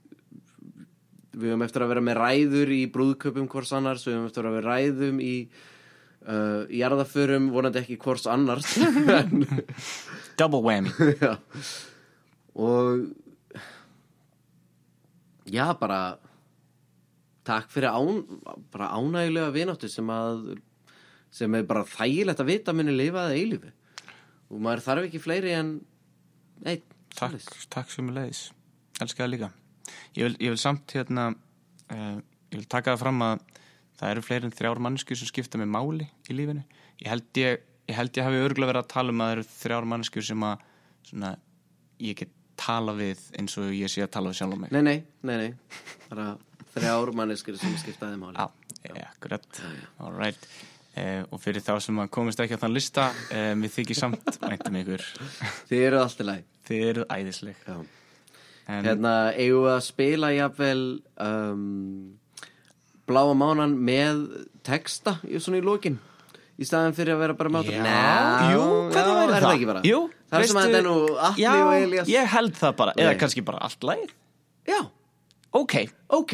við höfum eftir að vera með ræður í brúðköpum hvors annars, við höfum eftir að vera ræðum í uh, jarðaförum vonandi ekki hvors annars Double whammy. Já. og já bara takk fyrir án, bara ánægulega vináttu sem að sem er bara þægilegt að vita minni lifaði eilífi og maður þarf ekki fleiri en einn Takk, takk sem leiðis Elskar það líka. Ég vil, ég vil samt hérna uh, Ég vil taka það fram að Það eru fleiri en þrjár mannskjur sem skipta með máli í lífinu. Ég held ég, ég, held ég hafi örgulega verið að tala um að það eru þrjár mannskjur sem að svona, ég get tala við eins og ég sé að tala við sjálf um mig. Nei, nei, nei, nei. Bara þrjár manneskur sem skiptaði máli. Já, ja, akkurat All right eh, Og fyrir þá sem að komist ekki á þann lista eh, Við þykir samt mæntum ykkur. Þið eru allt í læg Þið eruð æðisleg. Já. en, Hérna, eigum við að spila jafnvel um, Bláa mánan með texta í svona í lokin? Í staðan fyrir að vera bara mátur Já, Ná, jú, hvernig væri er það? ekki bara? Jú, Það er sem að þetta er nú Atli já, og Elias ég held það bara, eða Nei. kannski bara allt lagið. Já, Ok, ok,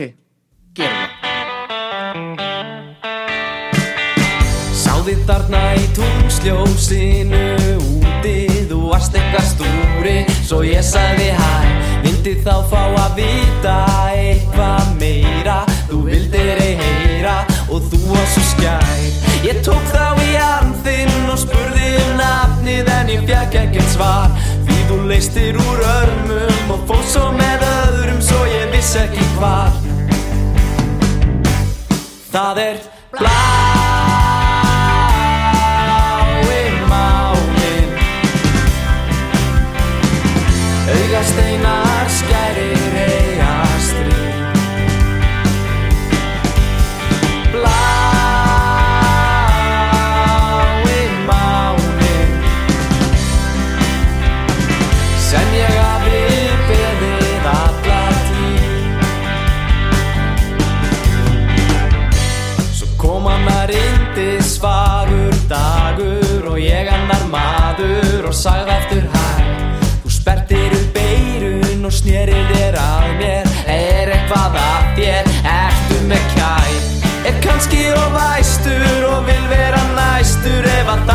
gerum það Sáði þarna í tungsljósinu úti Þú varst eitthvað stúri Svo ég sagði hæ. Myndi þá fá að vita eitthvað meira. Þú vildir ei heyra Og þú var svo skær. Ég tók þá í arm þinn Og spurði um nafnið En ég fekk ekkert svar. Því þú leistir úr örmum Og fór svo með öðrum Svo ég vissi ekki hvar. Það er blái tem nada. Og snerir þér að mér. Er eitthvað að þér, ertu með kæ Er kannski of væstur og vil vera næstur ef að það